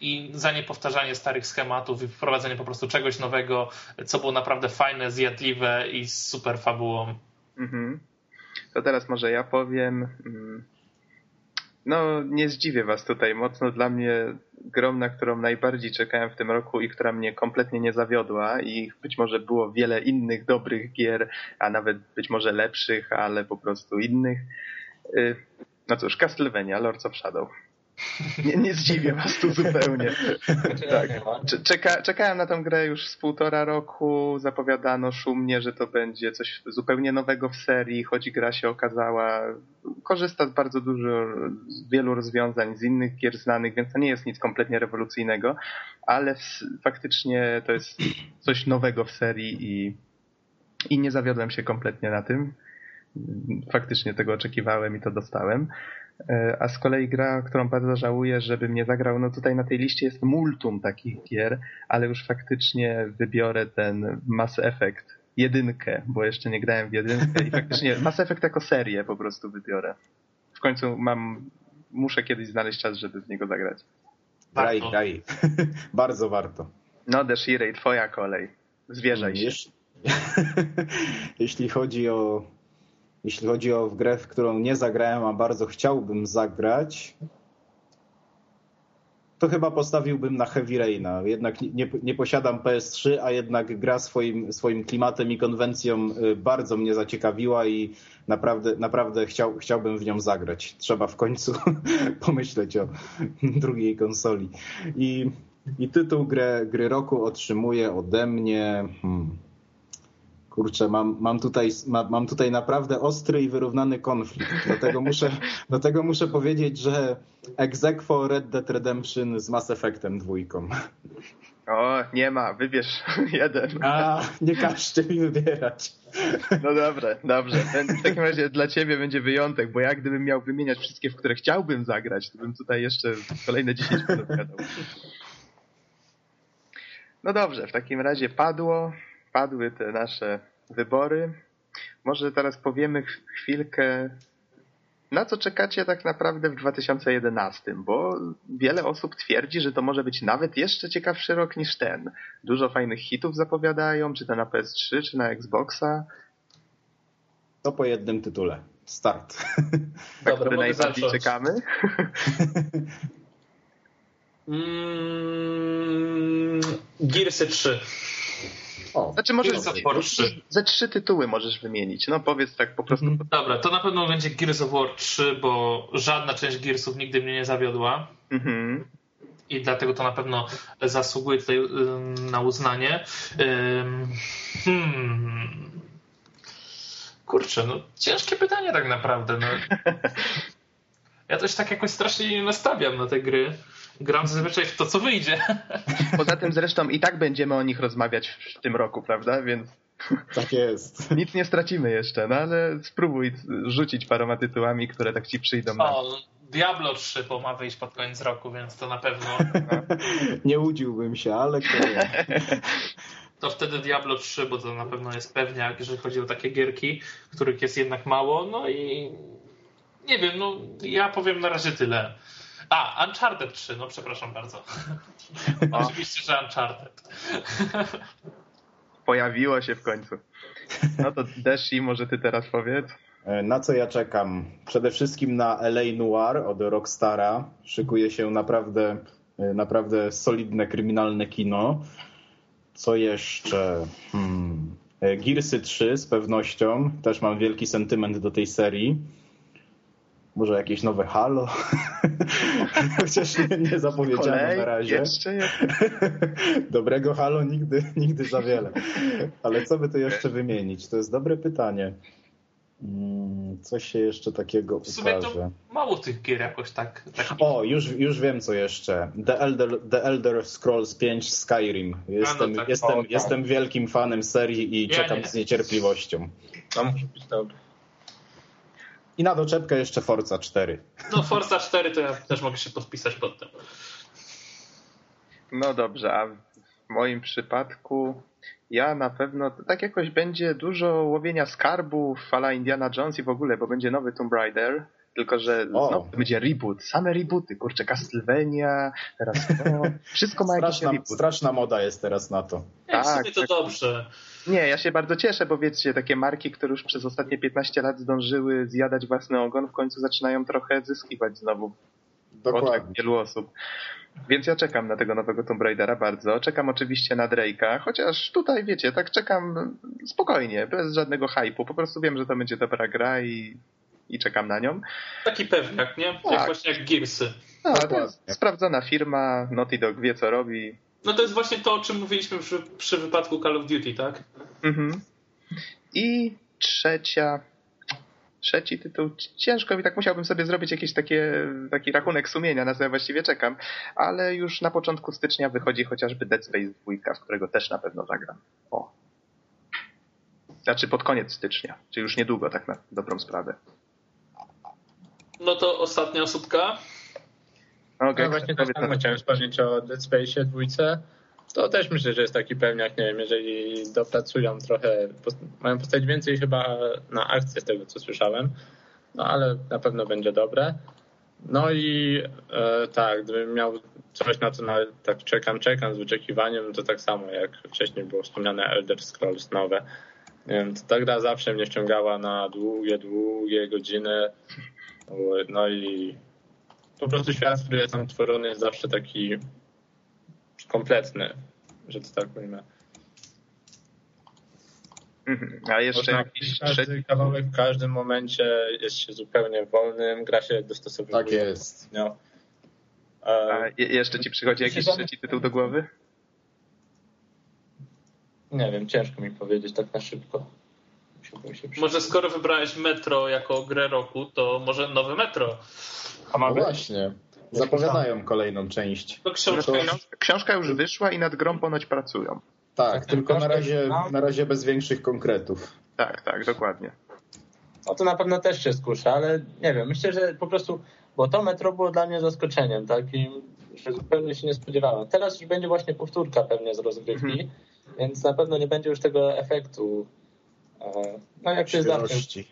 i za niepowtarzanie starych schematów i wprowadzenie po prostu czegoś nowego, co było naprawdę fajne, zjadliwe i z super fabułą. Mhm. To teraz może ja powiem. No, nie zdziwię was tutaj mocno. Dla mnie grą, na którą najbardziej czekałem w tym roku i która mnie kompletnie nie zawiodła i być może było wiele innych dobrych gier, a nawet być może lepszych, ale po prostu innych. Y, no cóż, Castlevania, Lords of Shadow. Nie, nie zdziwię was tu zupełnie. tak. Czeka, czekałem na tę grę już z półtora roku. Zapowiadano szumnie, że to będzie coś zupełnie nowego w serii, choć gra się okazała. Korzysta z bardzo dużo, z wielu rozwiązań z innych gier znanych, więc to nie jest nic kompletnie rewolucyjnego, ale w, faktycznie to jest coś nowego w serii i, i nie zawiodłem się kompletnie na tym. Faktycznie tego oczekiwałem i to dostałem. E, a z kolei gra, którą bardzo żałuję, żebym nie zagrał, no tutaj na tej liście jest multum takich gier, ale już faktycznie wybiorę ten Mass Effect jedynkę, bo jeszcze nie grałem w jedynkę i faktycznie Mass Effect jako serię po prostu wybiorę. W końcu mam, muszę kiedyś znaleźć czas, żeby w niego zagrać. Graj, graj. Bardzo warto. No, Deshirej, twoja kolej. Zwierzaj się. Jeśli, jeśli chodzi o jeśli chodzi o grę, w którą nie zagrałem, a bardzo chciałbym zagrać, to chyba postawiłbym na Heavy Raina. Jednak nie, nie, posiadam PS3, a jednak gra swoim, swoim klimatem i konwencją y, bardzo mnie zaciekawiła i naprawdę, naprawdę chciał, chciałbym w nią zagrać. Trzeba w końcu pomyśleć o drugiej konsoli. I, i tytuł gry, roku otrzymuje ode mnie... Hmm, kurczę, mam, mam, tutaj, mam, tutaj naprawdę ostry i wyrównany konflikt. Dlatego muszę, dlatego muszę powiedzieć, że Exequo Red Dead Redemption z Mass Effectem dwójką. O, nie ma, wybierz jeden. A, nie każcie mi wybierać. No dobrze, dobrze. W takim razie dla ciebie będzie wyjątek, bo ja gdybym miał wymieniać wszystkie, w które chciałbym zagrać, to bym tutaj jeszcze kolejne 10 minut gadał. No dobrze, w takim razie padło padły te nasze wybory. Może teraz powiemy chwilkę, na co czekacie tak naprawdę w 2011, bo wiele osób twierdzi, że to może być nawet jeszcze ciekawszy rok niż ten. Dużo fajnych hitów zapowiadają, czy to na PS3, czy na Xboxa. To po jednym tytule. Start. Tak, który najbardziej zacząć. czekamy? mm, Gearsy 3. O, znaczy możesz za, ze trzy tytuły możesz wymienić. No powiedz tak po prostu. Mhm. Dobra, to na pewno będzie Gears of War 3, bo żadna część Gearsów nigdy mnie nie zawiodła. Mhm. I dlatego to na pewno zasługuje tutaj na uznanie. Hmm. Kurczę, no ciężkie pytanie tak naprawdę. No. Ja też tak jakoś strasznie nie nastawiam na te gry gram zazwyczaj w to, co wyjdzie. Poza tym zresztą i tak będziemy o nich rozmawiać w tym roku, prawda? Więc tak jest. Nic nie stracimy jeszcze, no ale spróbuj rzucić paroma tytułami, które tak ci przyjdą. Na... O, Diablo 3 bo ma wyjść pod koniec roku, więc to na pewno... nie łudziłbym się, ale kto to wtedy Diablo 3, bo to na pewno jest pewniak, jeżeli chodzi o takie gierki, których jest jednak mało. No i nie wiem, no ja powiem na razie tyle. A, Uncharted 3, no przepraszam bardzo. Oczywiście, że Uncharted. Pojawiło się w końcu. No to Deshi, może ty teraz powiedz. E, na co ja czekam? Przede wszystkim na LA Noir od Rockstara. Szykuje się naprawdę, e, naprawdę solidne kryminalne kino. Co jeszcze? Hmm. E, Gearsy 3 z pewnością. Też mam wielki sentyment do tej serii. Może jakieś nowe Halo? Chociaż nie, nie zapowiedziano Kolej, na razie. Jeszcze jest. Dobrego Halo nigdy, nigdy za wiele. Ale co by tu jeszcze wymienić? To jest dobre pytanie. Mm, Coś się jeszcze takiego W sumie ukaże. to mało tych gier jakoś tak. tak O, już, już wiem co jeszcze. The Elder, The Elder Scrolls 5 Skyrim. Jestem, tak. jestem, O, tak. jestem wielkim fanem serii i Ja czekam nie. z niecierpliwością. To może być dobre. I na doczepkę jeszcze Forza 4. No Forza 4 to ja też mogę się podpisać pod tym. No dobrze, a w moim przypadku ja na pewno, tak jakoś będzie dużo łowienia skarbów, fala Indiana Jones i w ogóle, bo będzie nowy Tomb Raider, tylko że O. znowu będzie reboot, same rebooty, kurczę, Castlevania, teraz to, wszystko ma jakiś Straszna, reboot. straszna moda jest teraz na to. Tak, w Tak, sumie to tak. dobrze. Nie, ja się bardzo cieszę, bo wiecie, takie marki, które już przez ostatnie 15 lat zdążyły zjadać własny ogon, w końcu zaczynają trochę zyskiwać znowu Dokładnie. wielu osób. Więc ja czekam na tego nowego Tomb Raidera bardzo. Czekam oczywiście na Drake'a, chociaż tutaj, wiecie, tak czekam spokojnie, bez żadnego hypu. Po prostu wiem, że to będzie dobra gra i, i czekam na nią. Taki pewniak, nie? Jak Tak. właśnie jak Gearsy. No, to jest sprawdzona firma, Naughty Dog wie co robi. No to jest właśnie to, o czym mówiliśmy przy, przy wypadku Call of Duty, tak? Mhm. I trzecia, trzeci tytuł, ciężko mi, tak musiałbym sobie zrobić jakiś takie, taki rachunek sumienia, na co ja właściwie czekam, ale już na początku stycznia wychodzi chociażby Dead Space 2, w którego też na pewno zagram. O. Znaczy pod koniec stycznia, czyli już niedługo, tak na dobrą sprawę. No to ostatnia osóbka. No, No Gek, właśnie tak na- samo chciałem wspomnieć o Dead Space dwójce. To też myślę, że jest taki pewniak, nie wiem, jeżeli dopracują trochę, mają postawić więcej chyba na akcję z tego, co słyszałem, no ale na pewno będzie dobre. No i e, tak, gdybym miał coś na co nawet tak czekam, czekam z wyczekiwaniem, no to tak samo jak wcześniej było wspomniane Elder Scrolls nowe. Nie wiem, to ta gra zawsze mnie ściągała na długie, długie godziny. No i po prostu świat, który jest tam tworzony, jest zawsze taki kompletny, że to tak powiem. Mhm. A jeszcze Można jakiś każdy trzeci... kawałek w każdym momencie jest się zupełnie wolnym, gra się dostosowuje. Tak jest. No. A E, je- jeszcze ci przychodzi jakiś trzeci tytuł do głowy? nie wiem, ciężko mi powiedzieć tak na szybko. Musiałbym się przy... Może skoro wybrałeś Metro jako grę roku, to może nowe Metro. A ma No być? właśnie. Zapowiadają kolejną część. To książka. To- Książ- Książka już wyszła i nad grą ponoć pracują. Tak, Tak, tylko na razie, na razie bez większych konkretów. Tak, tak, dokładnie. No to na pewno też się skuszę, ale nie wiem, myślę, że po prostu, bo to metro było dla mnie zaskoczeniem takim, że zupełnie się nie spodziewałem. Teraz już będzie właśnie powtórka pewnie z rozgrywki, Mhm. więc na pewno nie będzie już tego efektu. E, No jak zawsze Świeżości.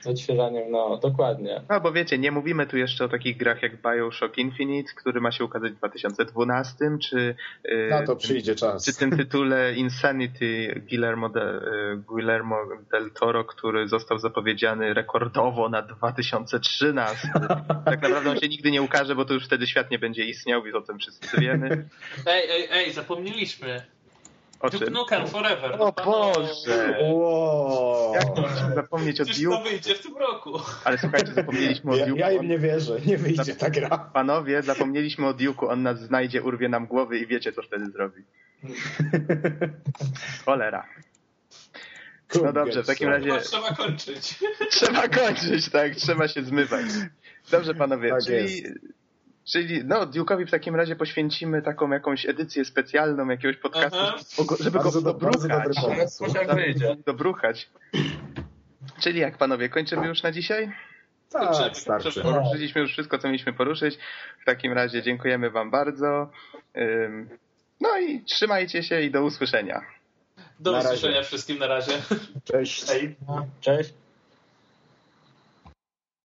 z odświeżaniem, no dokładnie. No bo wiecie, nie mówimy tu jeszcze o takich grach jak Bioshock Infinite, który ma się ukazać w 2012, czy, yy, Na to przyjdzie czas. czy tym tytule Insanity Guillermo, de, yy, Guillermo del Toro, który został zapowiedziany rekordowo na 2013. tak naprawdę on się nigdy nie ukaże, bo to już wtedy świat nie będzie istniał i o tym wszyscy wiemy. Ej, ej, ej, zapomnieliśmy. O Duke? Nukem Forever. O Boże! Wow. Jak można zapomnieć o Przecież to Duke? wyjdzie w tym roku. Ale słuchajcie, zapomnieliśmy o Ja, Duke. ja im nie wierzę, nie wyjdzie ta gra. Panowie, zapomnieliśmy o Duke'u, on nas znajdzie, urwie nam głowy i wiecie, co wtedy zrobi. Cholera. No dobrze, w takim razie trzeba kończyć. trzeba kończyć, tak, trzeba się zmywać. Dobrze, panowie, Tak czyli, czyli no, Duke'owi w takim razie poświęcimy taką jakąś edycję specjalną, jakiegoś podcastu, Aha. żeby go Bardzo, dobruchać. Dobruchać. Czyli jak panowie, kończymy już na dzisiaj? Tak, starczy. Poruszyliśmy już wszystko, co mieliśmy poruszyć. W takim razie dziękujemy wam bardzo. No i trzymajcie się i do usłyszenia. Do Na usłyszenia razie. wszystkim na razie. Cześć. Hej. No, cześć.